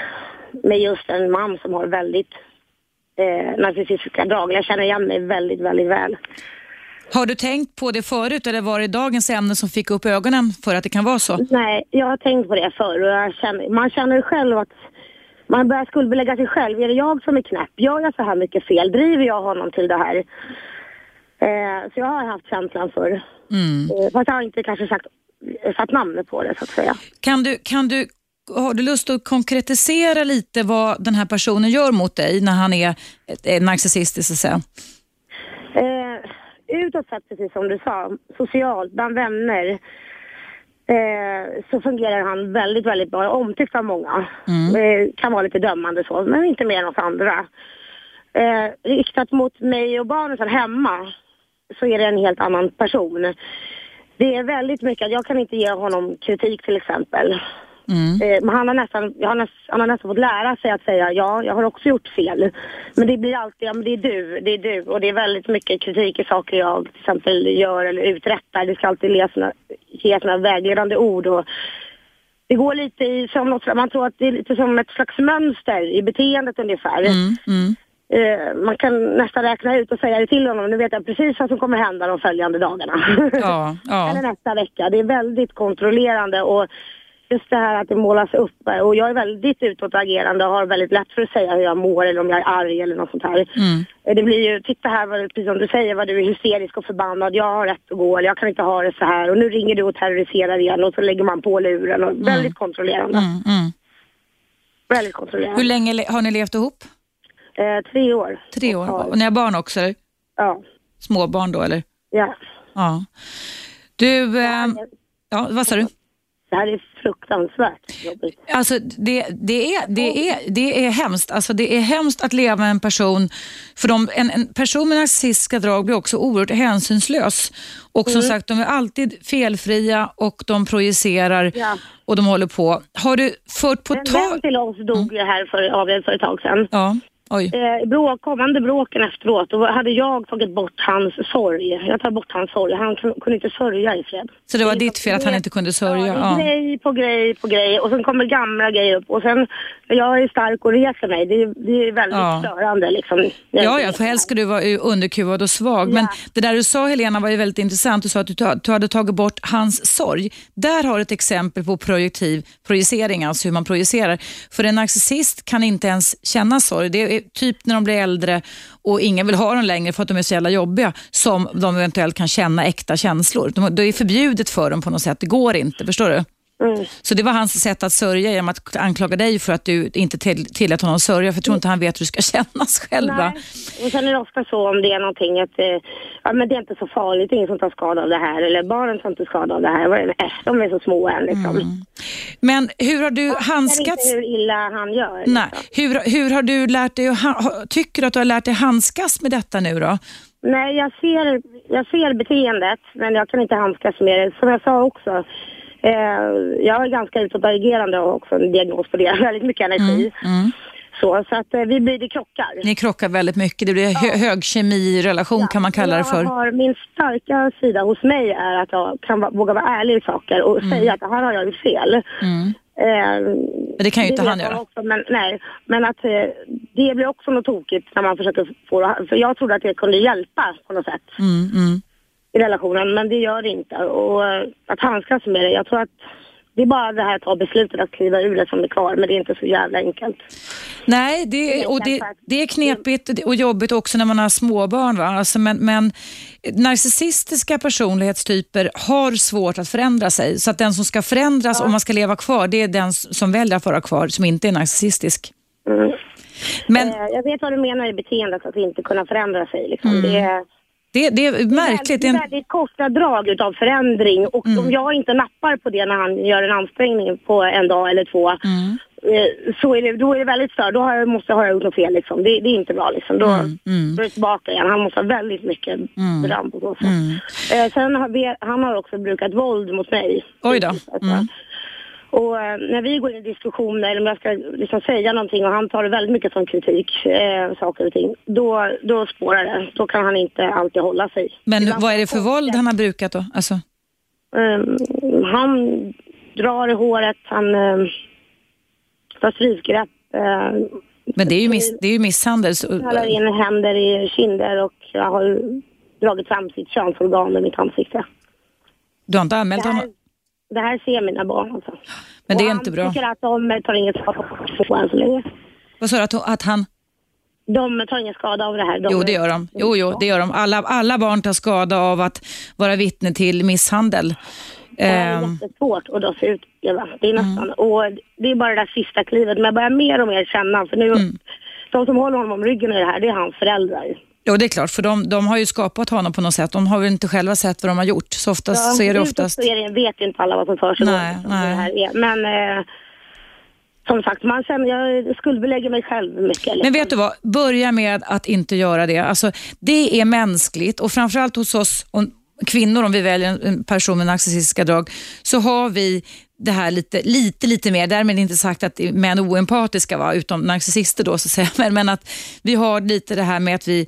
med just en man som har väldigt eh, narcissistiska drag. Jag känner igen mig väldigt, väldigt väl. Har du tänkt på det förut eller var det dagens ämne som fick upp ögonen för att det kan vara så? Nej, jag har tänkt på det förr och känner, man känner själv att man börjar skuldbelägga sig själv. Är det jag som är knäpp? Gör jag så här mycket fel? Driver jag honom till det här? Eh, så jag har haft känslan för. Mm. Eh, fast jag har inte kanske sagt satt namnet på det så att säga. Kan du, kan du, har du lust att konkretisera lite vad den här personen gör mot dig när han är, är narcissistisk så att säga? Eh, utåt sett, precis som du sa, socialt, bland vänner, eh, så fungerar han väldigt, väldigt bra. Omtyckt av många. Mm. Eh, kan vara lite dömande så, men inte mer än oss andra. Eh, riktat mot mig och barnen hemma så är det en helt annan person. Det är väldigt mycket, jag kan inte ge honom kritik till exempel. Mm. Eh, han har, nästan, har nästan, han har nästan fått lära sig att säga ja, jag har också gjort fel. Men det blir alltid, ja men det är du, det är du. Och det är väldigt mycket kritik i saker jag till exempel gör eller uträttar. Det ska alltid ge såna vägledande ord. Och det går lite i, som något, man tror att det är lite som ett slags mönster i beteendet ungefär. Mm. Mm. Eh, man kan nästan räkna ut och säga det till honom. Nu vet jag precis vad som kommer hända de följande dagarna. Ja, ja. [LAUGHS] Eller nästa vecka. Det är väldigt kontrollerande och just det här att det målas upp och jag är väldigt utåtagerande och har väldigt lätt för att säga hur jag mår eller om jag är arg eller något sånt här. Mm. Det blir ju, titta här, vad, precis som du säger, vad du är hysterisk och förbannad, jag har rätt att gå eller jag kan inte ha det så här och nu ringer du och terroriserar igen och så lägger man på luren och väldigt kontrollerande. Mm, mm. Väldigt kontrollerande. Hur länge har ni levt ihop? Eh, tre år. Tre år. Och ni har barn också? Eller? Ja. Småbarn då eller? ja. Ja. Du, eh, ja, vad sa du? Det här är fruktansvärt jobbigt. Alltså det, det, är, det, är, det är hemskt. Alltså det är hemskt att leva med en person, för de, en, en person med narcissistiska drag blir också oerhört hänsynslös. Och som sagt, de är alltid felfria och de projicerar Ja. och de håller på. Har du fört på En vän tal... till oss dog ju här för, avled för ett tag sedan. Ja. Eh, bråk, kommande bråken efteråt, då hade jag tagit bort hans sorg. Jag tar bort hans sorg. Han kun- kunde inte sörja i fred. Så det var ditt fel att han inte kunde sörja? Ja, grej på grej på grej och sen kommer gamla grejer upp och sen, jag är stark och reser mig. Det, är- det är väldigt Ja. störande liksom. Ja, ja, för helst ska du vara underkuvad och svag. Men Ja. det där du sa Helena var ju väldigt intressant. Du sa att du, du hade tagit bort hans sorg. Där har du ett exempel på projektiv projicering, alltså hur man projicerar. För en narcissist kan inte ens känna sorg. Det är typ när de blir äldre och ingen vill ha dem längre för att de är så jävla jobbiga som de eventuellt kan känna äkta känslor. De, det är förbjudet för dem på något sätt. Det går inte, förstår du? Mm. Så det var hans sätt att sörja genom att anklaga dig för att du inte till, tillät honom sörja. För jag tror inte han vet hur det ska [LAUGHS] kännas själv. va? Nej. Och sen är det ofta så om det är någonting att eh, ja, men det är inte så farligt, ingen som tar skada av det här eller barnen tar inte skada av det här. Äh, de är så små än liksom. Men hur har du Jag vet handskats? inte hur illa han gör. Nej. liksom. Hur, hur har du lärt dig, tycker du att du har lärt dig handskas med detta nu då? Nej, jag ser, jag ser beteendet, men jag kan inte handskas med det. Som jag sa också, jag är ganska utåtagerande och har också en diagnos på det. [LAUGHS] Väldigt mycket energi. Mm. Så, så att eh, vi blir det krockar. Ni krockar väldigt mycket, det blir hö, hög kemirelation kan man kalla det för. Har, min starka sida hos mig är att jag kan våga vara ärlig i saker och säga att det här har jag gjort fel. Mm. Eh, Men det kan ju inte han göra. Också, men, nej, men att eh, det blir också något tokigt när man försöker få det. För jag trodde att det kunde hjälpa på något sätt Mm, mm. I relationen, men det gör det inte. Och eh, att handskas med det, jag tror att det är bara det här att ta beslutet att kliva ur det som är kvar, men det är inte så jävla enkelt. Nej, det, och det, det är knepigt och jobbigt också när man har småbarn. Va? Alltså, men, men narcissistiska personlighetstyper har svårt att förändra sig. Så att den som ska förändras om man ska leva kvar, det är den som väljer att vara kvar som inte är narcissistisk. Mm. Men Eh, jag vet vad du menar i beteendet, att inte kunna förändra sig. Liksom. Mm. Det är, det, det är märkligt. Det är väldigt korta drag utav förändring och Mm. om jag inte nappar på det när han gör en ansträngning på en dag eller två Mm. eh, så är det, då är det väldigt stört. Då har jag, måste jag ha gjort något fel liksom. Det, det är inte bra liksom. Då, mm. då är det tillbaka igen. Han måste ha väldigt mycket beröm på så sätt. Eh, sen har vi, han har också brukat våld mot mig. Oj då. Alltså. Mm. Och eh, när vi går in i diskussioner, eller om jag ska liksom säga någonting och han tar det väldigt mycket som kritik, eh, saker och ting, då, då spårar det. Då kan han inte alltid hålla sig. Men Ibland- vad är det för våld han har brukat då? Alltså, Ehm, han drar i håret, han uh, tar strypgrepp, uh, men det är ju, miss, det är ju misshandel. Så, knallar in händer i kinder och jag har dragit fram sitt könsorgan i mitt ansikte. du har inte anmält honom? Det här ser mina barn alltså. Men det är Och inte bra. Han tycker att de tar inget skada än så länge. Vad sa du? Att, att han... De tar ingen skada av det här. De Jo, det gör de. Jo, jo, det gör de. Alla, alla barn tar skada av att vara vittne till misshandel. Det är Ehm, jättesvårt att dra sig ut. Det är Mm. nästan. Och det är bara det där sista klivet. Men jag börjar mer och mer känna. För nu, Mm. de som håller honom om ryggen i det här, det är hans föräldrar. Jo, det är klart, för de, de har ju skapat honom på något sätt. De har väl inte själva sett vad de har gjort. Så oftast så är det oftast... Så är det, vet inte alla vad som för sig. Nej, liksom, nej. Det här är. Men eh, som sagt, man känner, jag skuldbelägger mig själv mycket. Liksom. Men vet du vad? Börja med att inte göra det. Alltså, det är mänskligt och framförallt hos oss om, kvinnor, om vi väljer en person med narcissistiska drag, så har vi det här lite, lite, lite mer. Därmed inte sagt att män är oempatiska, va? utom narcissister då, så att säga. [LAUGHS] Men, men att vi har lite det här med att vi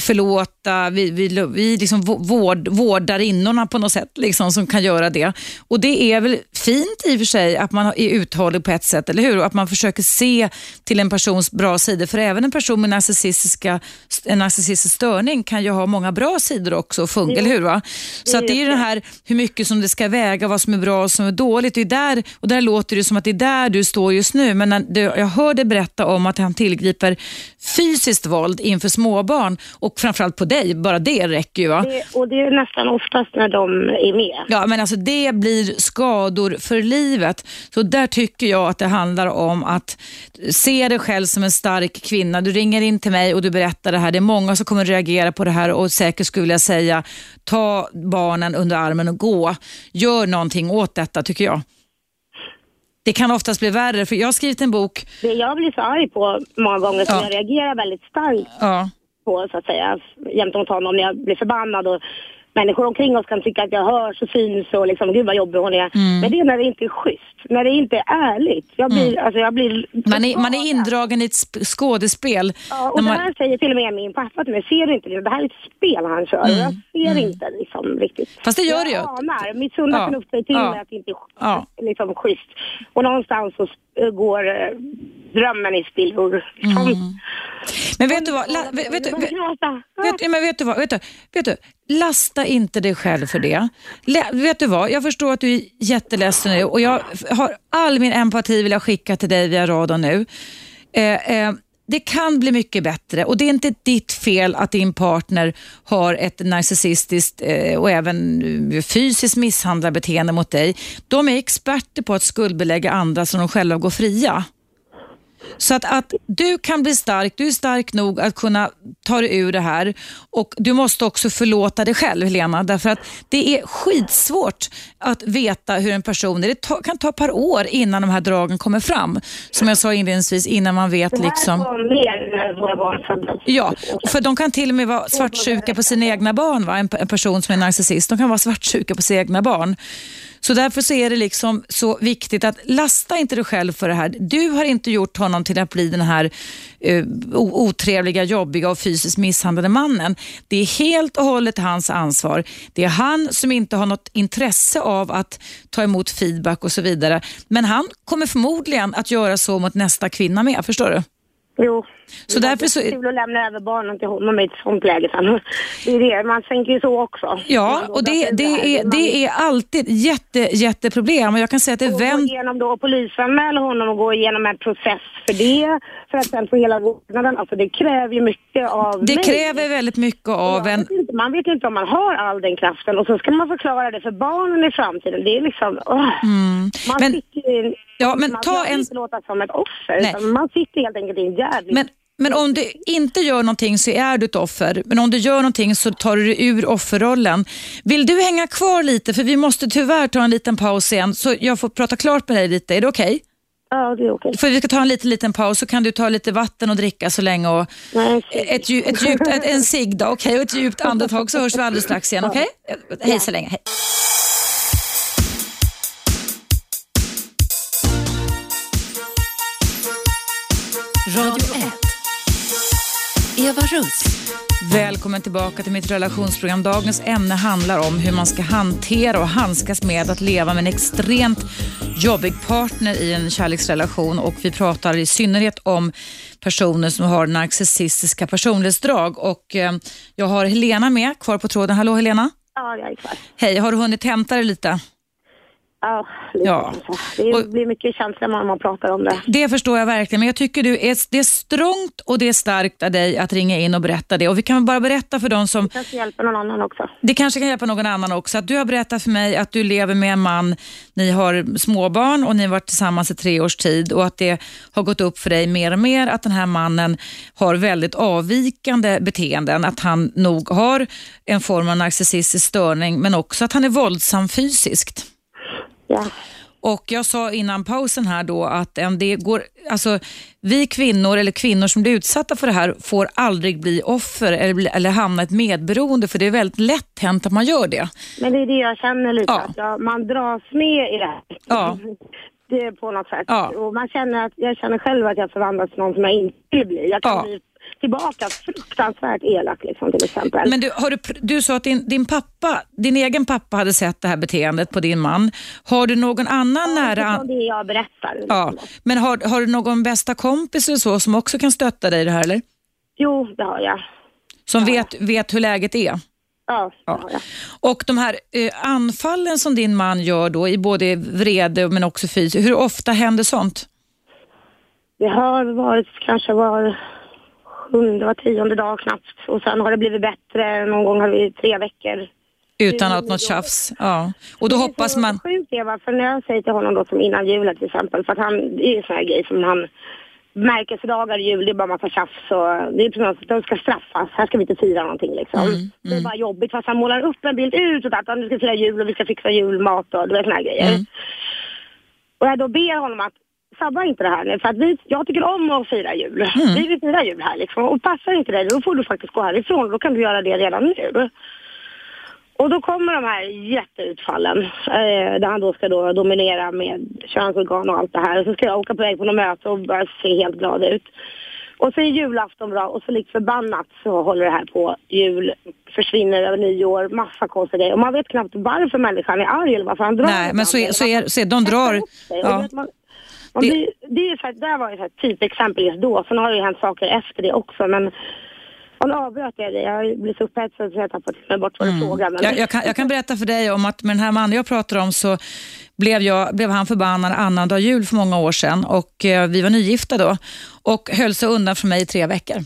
förlåta, vi, vi, vi liksom vård, vårdarinnorna på något sätt liksom, som kan göra det. Och det är väl fint i och för sig att man är uthållig på ett sätt, eller hur? Och att man försöker se till en persons bra sidor. För även en person med narcissistiska, en narcissistisk störning kan ju ha många bra sidor också, och funka, eller hur? Va? Så att det är ju det här hur mycket som det ska väga, vad som är bra och vad som är dåligt. Det är där, och där låter det som att det är där du står just nu, men du, jag hör dig berätta om att han tillgriper fysiskt våld inför småbarn och framförallt på dig, bara det räcker ju va? Det, och det är nästan oftast när de är med. Ja, men alltså det blir skador för livet. Så där tycker jag att det handlar om att se dig själv som en stark kvinna. Du ringer in till mig och du berättar det här. Det är många som kommer reagera på det här och säkert skulle jag säga ta barnen under armen och gå. Gör någonting åt detta tycker jag. Det kan oftast bli värre, för jag har skrivit en bok. Det jag blir så arg på många gånger, som Ja. jag reagerar väldigt starkt Ja. på så att säga, gentemot honom när jag blir förbannad och människor omkring oss kan tycka att jag hörs och syns och liksom, gud vad jobbig hon är. Mm. Men det är när det inte är schysst, när det inte är ärligt. Jag blir, alltså jag blir... Man, är, man är indragen i ett sp- skådespel. Ja, och man, det här säger till och med min pappa till mig, ser du inte det? Det här är ett spel han kör. Mm. Jag ser inte liksom riktigt. Fast det gör du ju. Jag anar, mitt sunda Ja. förnuft säger till Ja. mig att det inte är Ja. liksom, schysst. Och någonstans så går eh, drömmen i spillror. Mm. men vet du vad? La, vet, vet, Jag vet, börjar gråta. Vet, ja, men vet du vad? Vet du, vet du, lasta inte dig själv för det. Lä, vet du vad? Jag förstår att du är jätteledsen nu och jag har all min empati vill jag skicka till dig via radion nu. Eh, eh, det kan bli mycket bättre och det är inte ditt fel att din partner har ett narcissistiskt eh, och även eh, fysiskt misshandlarbeteende mot dig. De är experter på att skuldbelägga andra så de själva går fria. Så att, att du kan bli stark, du är stark nog att kunna ta dig ur det här och du måste också förlåta dig själv Helena, därför att det är skitsvårt att veta hur en person är. Det ta, kan ta ett par år innan de här dragen kommer fram. Som jag sa inledningsvis, innan man vet Det här liksom... mer när våra barn föddes. Ja, för de kan till och med vara svartsjuka på sina egna barn. Va? En, en person som är narcissist, de kan vara svartsjuka på sina egna barn. Så därför så är det liksom så viktigt att lasta inte dig själv för det här. Du har inte gjort honom till att bli den här uh, otrevliga, jobbiga och fysiskt misshandlade mannen. Det är helt och hållet hans ansvar. Det är han som inte har något intresse av att ta emot feedback och så vidare. Men han kommer förmodligen att göra så mot nästa kvinna med, förstår du? Jo. Så det därför så- är kul att lämna över barnen till honom i ett sånt läge sen. Det är det, man tänker ju så också. Ja, Man och det, det, är, Man det är alltid jätte, jätteproblem och jag kan säga att det får gå vänt... igenom då och polisanmäla honom och gå igenom en process för det, för att sen få hela vårdnaden. Alltså det kräver ju mycket av Det mig. kräver väldigt mycket av en... vet inte, man vet inte om man har all den kraften och så ska man förklara det för barnen i framtiden. Det är liksom... Man Mm. Men- sitter en, Ja, men man ta en- inte låta som ett offer, Nej. utan man sitter helt enkelt i en jävligt... Men, men om du inte gör någonting så är du ett offer. Men om du gör någonting så tar du dig ur offerrollen. Vill du hänga kvar lite? För vi måste tyvärr ta en liten paus igen. Så jag får prata klart med dig lite. Är det okej? Ja, det är okej. För vi ska ta en liten, liten paus så kan du ta lite vatten och dricka så länge. Och Nej, ett, dju- ett djupt, ett, en [LAUGHS] cigg då, okej? Och ett djupt andetag så hörs vi alldeles strax igen, okej? Hej så länge. Hej. Eva Russ. Välkommen tillbaka till mitt relationsprogram. Dagens ämne handlar om hur man ska hantera och handskas med att leva med en extremt jobbig partner i en kärleksrelation och vi pratar i synnerhet om personer som har narcissistiska personlighetsdrag och eh, jag har Helena med kvar på tråden. Hallå Helena? Ja, jag är kvar. Hej, har du hunnit hämta dig lite? Ja, lite Ja. kanske. Det Och- blir mycket känslor när man pratar om det. Det förstår jag verkligen, men jag tycker du är, det är strångt och det är starkt av dig att ringa in och berätta det. Och Vi kan bara berätta för de som kanske hjälper någon annan också. Det kanske kan hjälpa någon annan också. Att du har berättat för mig att du lever med en man, ni har småbarn och ni har varit tillsammans i tre års tid och att det har gått upp för dig mer och mer att den här mannen har väldigt avvikande beteenden. Att han nog har en form av narcissistisk störning men också att han är våldsam fysiskt. Ja. Och Jag sa innan pausen här då att en, det går, alltså, vi kvinnor eller kvinnor som blir utsatta för det här får aldrig bli offer eller, bli- eller hamna i ett medberoende för det är väldigt lätt hänt att man gör det. Men det är det jag känner lite, Ja. att jag, man dras med i det här. Ja. Det är på något sätt. Ja. Och man känner att, jag känner själv att jag förvandlas till någon som jag inte vill bli. Jag kan Ja. bli tillbaka fruktansvärt elak liksom till exempel. Men du, har du, du sa att din, din pappa, din egen pappa hade sett det här beteendet på din man. Har du någon annan nära... Utifrån det jag berättar. Ja, liksom. men har, har du någon bästa kompis eller så som också kan stötta dig i det här eller? Jo, det har jag. Som vet, vet hur läget är? Ja, Ja. ja. ja. Och de här eh, anfallen som din man gör då i både vrede men också fysiskt, hur ofta händer sånt? Det har varit kanske var sjunde, var tionde dag knappt. Och sen har det blivit bättre. Någon gång har det blivit tre veckor. Utan att något tjafs? Ja. Och då hoppas man... Det är så sjukt Eva, för när jag säger till honom då som innan julen till exempel, för att han, det är ju sån här grej som han Märkesdagar, jul, det är bara massa tjafs och det är precis att de ska straffas. Här ska vi inte fira någonting liksom. Mm, Det är bara jobbigt fast han målar upp en bild utåt att nu ska vi fira jul och vi ska fixa julmat och du vet såna här grejer. Mm. Och jag då ber honom att sabba inte det här nu för att vi, jag tycker om att fira jul. Mm. Vi vill fira jul här liksom. Och passar inte det då får du faktiskt gå härifrån. Då kan du göra det redan nu. Och då kommer de här jätteutfallen eh, där han då ska då dominera med könsorgan och allt det här. Och så ska jag åka på väg på något möte och börja se helt glad ut. Och så är julafton bra och så likt förbannat så håller det här på. Jul försvinner över nyår, massa konstiga grejer. Och man vet knappt varför människan är arg eller varför han drar. Nej, men så är, så är, så är de drar... Ja. Det- blir, det är så här, där var ju här typexempel just då. Sen har det ju hänt saker efter det också. Men och nu avbröt jag det. Jag blir så upphetsad så jag mig bort vad du frågar. Men... Jag, jag, kan, jag kan berätta för dig om att med den här mannen jag pratar om så blev, jag, blev han förbannad annandag jul för många år sedan och eh, vi var nygifta då och höll sig undan från mig i tre veckor.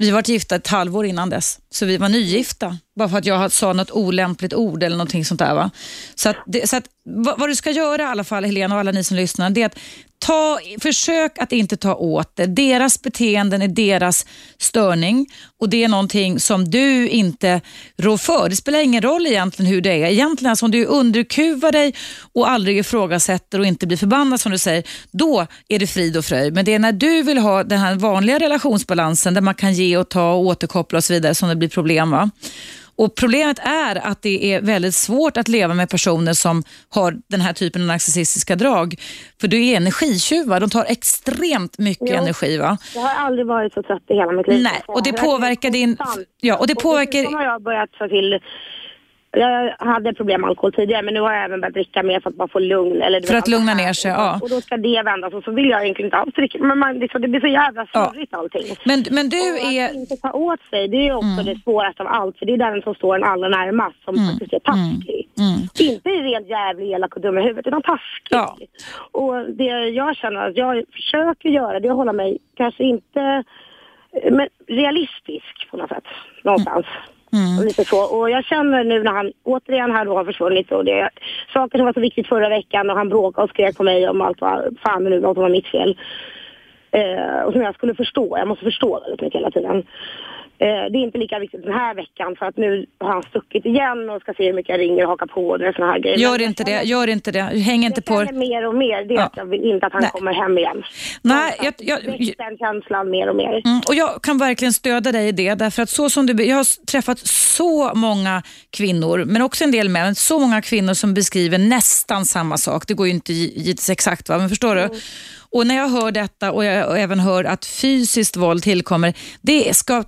Vi var gifta ett halvår innan dess, så vi var nygifta. Bara för att jag sa något olämpligt ord eller någonting sånt där. Va? Så, att det, så att, vad, vad du ska göra i alla fall, Helena och alla ni som lyssnar, det är att ta, försök att inte ta åt det. Deras beteenden är deras störning och det är någonting som du inte rår för. Det spelar ingen roll egentligen hur det är. Egentligen alltså, om du underkuvar dig och aldrig ifrågasätter och inte blir förbannad som du säger, då är det frid och fröjd. Men det är när du vill ha den här vanliga relationsbalansen där man kan ge och ta och återkoppla och så vidare som det blir problem. Va? Och Problemet är att det är väldigt svårt att leva med personer som har den här typen av narcissistiska drag. För du är energitjuvar, de tar extremt mycket Jo. energi. Va? Jag har aldrig varit så trött i hela mitt liv. Nej, och det påverkar din- ja, och det påverkar- dessutom har jag börjat ta till jag hade problem med alkohol tidigare men nu har jag även börjat dricka mer för att bara få lugn. Eller, För att lugna det ner sig, ja. Och då ska det vändas och så vill jag egentligen inte alls dricka. Men man, liksom, det blir så jävla Ja. snurrigt allting. Men, men du och är... att inte ta åt sig, det är också det svåraste av allt. För det är den som står en allra närmast som faktiskt är taskig. Inte rent jävlig, elak och dum i huvudet, utan taskig. Ja. Och det jag känner att jag försöker göra, det är att hålla mig, kanske inte, eh, men realistisk på något sätt. Någonstans. Mm. Och Lite så. Och jag känner nu när han återigen här då har försvunnit och det saker som var så viktigt förra veckan och han bråkade och skrek på mig om allt vad fan det nu något var mitt fel. Eh, och som jag skulle förstå. Jag måste förstå väldigt mycket hela tiden. Eh, det är inte lika viktigt den här veckan för att nu har han stuckit igen och ska se hur mycket jag ringer och hakar på och det såna här grejer. Gör inte det, gör inte det. Häng inte på... känner mer och mer det är Ja. att jag vill inte att han Nej. kommer hem igen. Nej, jag, jag, jag, den känslan mer och mer. Mm, och jag kan verkligen stödja dig i det, därför att så som du, jag har träffat så många kvinnor, men också en del män, så många kvinnor som beskriver nästan samma sak. Det går ju inte gi- givetvis exakt, va? men förstår du? Och när jag hör detta och jag och även hör att fysiskt våld tillkommer, det ska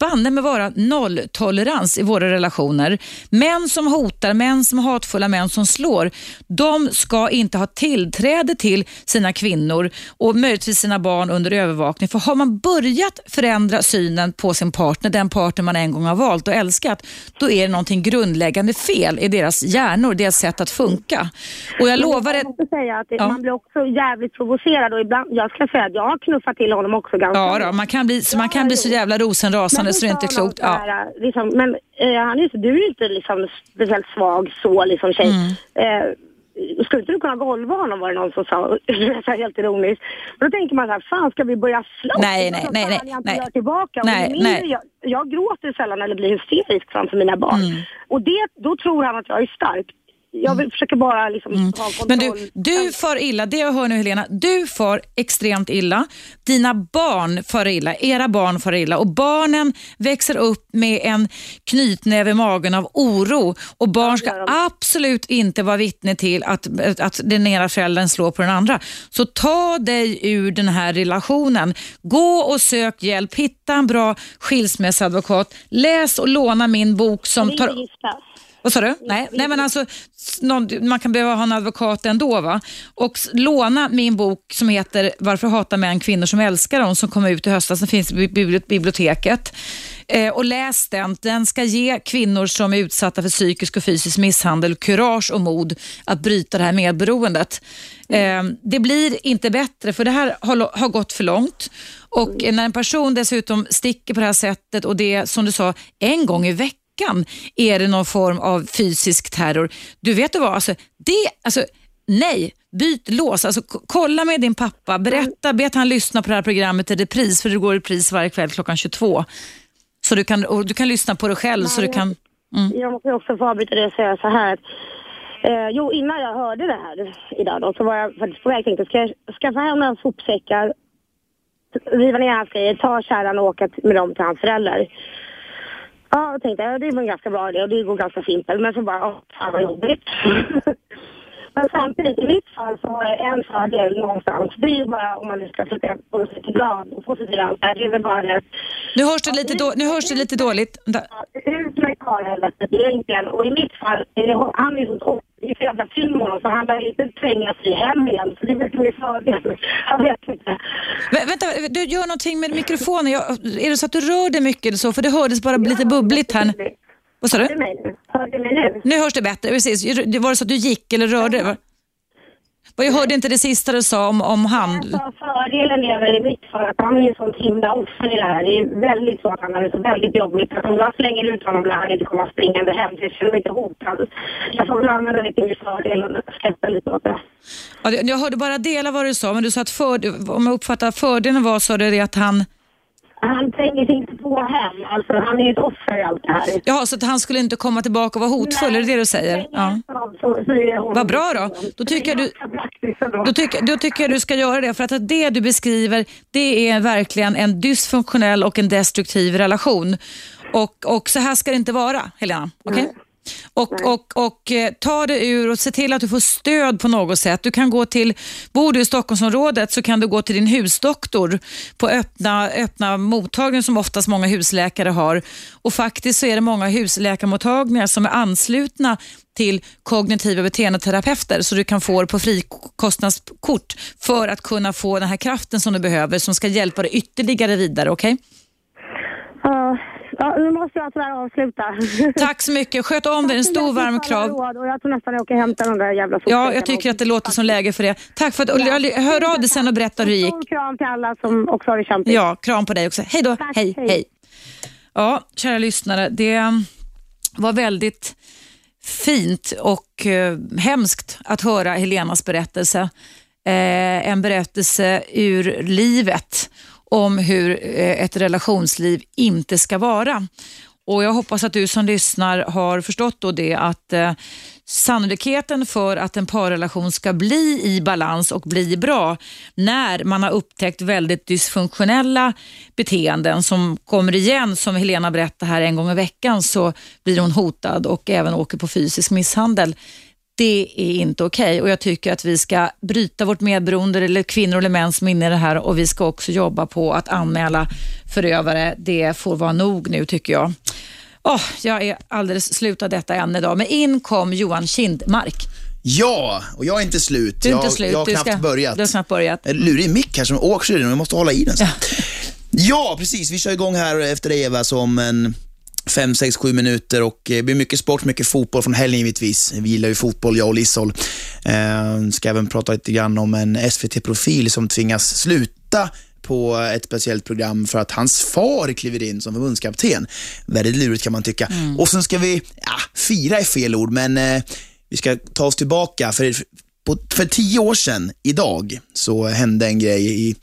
banne med vara nolltolerans i våra relationer. Män som hotar, män som är hatfulla, män som slår, de ska inte ha tillträde till sina kvinnor och möjligtvis sina barn under övervakning. För har man börjat förändra synen på sin partner, den partner man en gång har valt och älskat, då är det någonting grundläggande fel i deras hjärnor, deras sätt att funka. Och jag lovar jag måste säga att Ja. man blir också jävligt provocerad och ibland, jag ska säga att jag har knuffat till honom också ganska Ja, då, man kan bli, så man kan bli så jävla rosenrasande så det är inte klokt. Ja. här, liksom, men eh, han är du är ju inte liksom speciellt svag så liksom tjej. Mm. Eh, skulle inte du kunna golva honom var det någon som sa, [LAUGHS] så här helt ironiskt. Men då tänker man så här, fan ska vi börja slåss? Nej, nej, Alltså, nej, fan, nej, jag nej. tillbaka. Nej, nej. Jag, jag gråter sällan eller blir hysterisk framför mina barn. Mm. Och det, då tror han att jag är stark. Jag vill, försöker bara liksom ha kontroll. Mm. Men du, du far illa, det jag hör nu Helena, du far extremt illa. Dina barn far illa, era barn far illa och barnen växer upp med en knytnäve i magen av oro och barn ska absolut inte vara vittne till att, att den ena föräldern slår på den andra. Så ta dig ur den här relationen. Gå och sök hjälp, hitta en bra skilsmässoadvokat, läs och låna min bok som tar... Vad sa du? Nej, nej men alltså, någon, man kan behöva ha en advokat ändå. Va? Och låna min bok som heter Varför hatar män kvinnor som älskar dem som kom ut i höstas. Den finns på biblioteket. Eh, och läs den. Den ska ge kvinnor som är utsatta för psykisk och fysisk misshandel kurage och mod att bryta det här medberoendet. Eh, det blir inte bättre för det här har, har gått för långt. Och när en person dessutom sticker på det här sättet och det som du sa en gång i veckan är det någon form av fysisk terror. Du vet du vad, alltså, det, alltså, nej, byt lås. Alltså, kolla med din pappa, berätta, be att han lyssna på det här programmet i repris, för det går i repris varje kväll klockan 22. Så du kan, och du kan lyssna på det själv. Nej, så du kan, mm. Jag måste också få avbryta det och säga så här. Eh, jo, innan jag hörde det här idag då, så var jag faktiskt på väg tänkte, ska jag skaffa hem några sopsäckar, riva ner hans grejer, ta kärran och åka med dem till hans föräldrar. Ja, jag tänkte jag, det var en ganska bra idé och det går ganska simpelt. Men så bara, åh, fan vad jobbigt. [LAUGHS] Men samtidigt, i mitt fall så har jag en fördel någonstans. Det är ju bara om man nu ska försöka få sig till glad och positiv ansvar. Det är väl bara det. Nu hörs det lite, då, nu hörs det lite dåligt. Ut med karlhelvetet egentligen. Och i mitt fall, är det, han är så i jävla film så han lär inte tränga sig hem igen. Så det är väl fördel. Jag vet inte. Men, vänta, du gör någonting med mikrofonen. Jag, är det så att du rör dig mycket eller så? För det hördes bara lite bubbligt här. Vad sa du? Hörde mig nu? Hörde mig nu? Nu hörs det bättre, precis. Var det så att du gick eller rörde dig? Jag hörde inte det sista du sa om, om han. fördelen är väl i mitt fall att han är en sån himla offer i det här. Det är väldigt så att han har det så väldigt jobbigt. Att om jag slänger ut honom lär han inte komma springande hem. Jag känner mig inte hotad. Jag får väl använda det till min fördel och släppa lite åt det. Ja, jag hörde bara delar vad du sa, men du sa att för, om jag uppfattar fördelen var så det att han han tränger sig inte på hem. Alltså, han är ett offer i allt det här. Ja, så att han skulle inte komma tillbaka och vara hotfull? Nej, är det det du säger? Ja. Vad bra då. Då tycker, jag du, då, tycker, då tycker jag du ska göra det. För att det du beskriver, det är verkligen en dysfunktionell och en destruktiv relation. Och, och så här ska det inte vara, Helena. Okay? Och, och, och eh, ta det ur och se till att du får stöd på något sätt. Du kan gå till, bor du i Stockholmsområdet så kan du gå till din husdoktor på öppna, öppna mottagningen som oftast många husläkare har. Och faktiskt så är det många husläkarmottagningar som är anslutna till kognitiva beteendeterapeuter så du kan få det på frikostnadskort för att kunna få den här kraften som du behöver som ska hjälpa dig ytterligare vidare. Okej? Okay? Ja, Ja, nu måste jag tyvärr avsluta. [LAUGHS] Tack så mycket. Sköt om dig. En stor varm. Och jag tror nästan jag åker och hämtar de där jävla Ja, jag tycker att det låter som läge för det. Tack för att ja. Hör av dig sen och berätta hur det gick. Stor kram till alla som också har det kämpigt. Ja, kram på dig också. Hej då. Tack, hej, hej, hej. Ja, kära lyssnare. Det var väldigt fint och eh, hemskt att höra Helenas berättelse. Eh, en berättelse ur livet om hur eh, ett relationsliv inte ska vara. Och Jag hoppas att du som lyssnar har förstått då det att eh, sannolikheten för att en parrelation ska bli i balans och bli bra när man har upptäckt väldigt dysfunktionella beteenden som kommer igen, som Helena berättade här en gång i veckan, så blir hon hotad och även åker på fysisk misshandel det är inte okej okay. och jag tycker att vi ska bryta vårt medberoende eller kvinnor eller män som är inne i det här och vi ska också jobba på att anmäla förövare. Det får vara nog nu tycker jag. Oh, jag är alldeles slut av detta ämne idag, men in kom Johan Kindmark. Ja, och jag är inte slut. Du är inte slut. Jag, har du knappt ska, börjat. Du har knappt börjat. Lurig mick här som åker jag måste hålla i den. Ja. ja, precis. Vi kör igång här efter dig Eva som en fem, sex, sju minuter och det blir mycket sport, mycket fotboll från helgen givetvis. Vi gillar ju fotboll, jag och Lissol. Eh, ska även prata lite grann om en SVT-profil som tvingas sluta på ett speciellt program för att hans far kliver in som förbundskapten. Väldigt lurigt kan man tycka. Mm. Och sen ska vi, ja, fira är fel ord, men eh, vi ska ta oss tillbaka. För på, för tio år sedan idag så hände en grej i,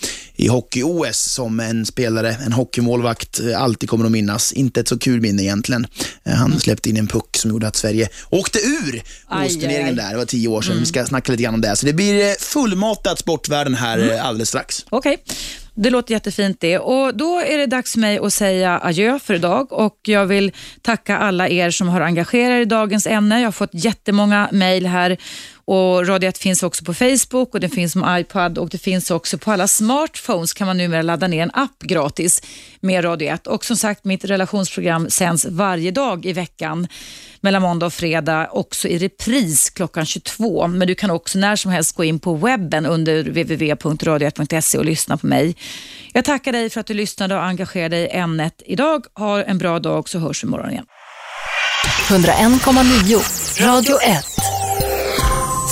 i hockey-OS som en spelare, en hockeymålvakt, eh, alltid kommer att minnas. Inte ett så kul minne egentligen. Eh, han släppte in en puck som gjorde att Sverige åkte ur OS-turneringen där. Det var tio år sedan. Mm. Vi ska snacka lite grann om det. Så det blir eh, fullmatat sportvärlden här mm. alldeles strax. Okej. Okay. Det låter jättefint det. Och Då är det dags för mig att säga adjö för idag och jag vill tacka alla er som har engagerat er i dagens ämne. Jag har fått jättemånga mejl här och Radio 1 finns också på Facebook och det finns som iPad och det finns också på alla smartphones kan man numera ladda ner en app gratis med Radio 1. Och som sagt, mitt relationsprogram sänds varje dag i veckan mellan måndag och fredag, också i repris klockan 22. Men du kan också när som helst gå in på webben under www.radio1.se och lyssna på mig. Jag tackar dig för att du lyssnade och engagerade dig i ämnet idag. Ha en bra dag så hörs vi imorgon igen. 101,9 Radio 1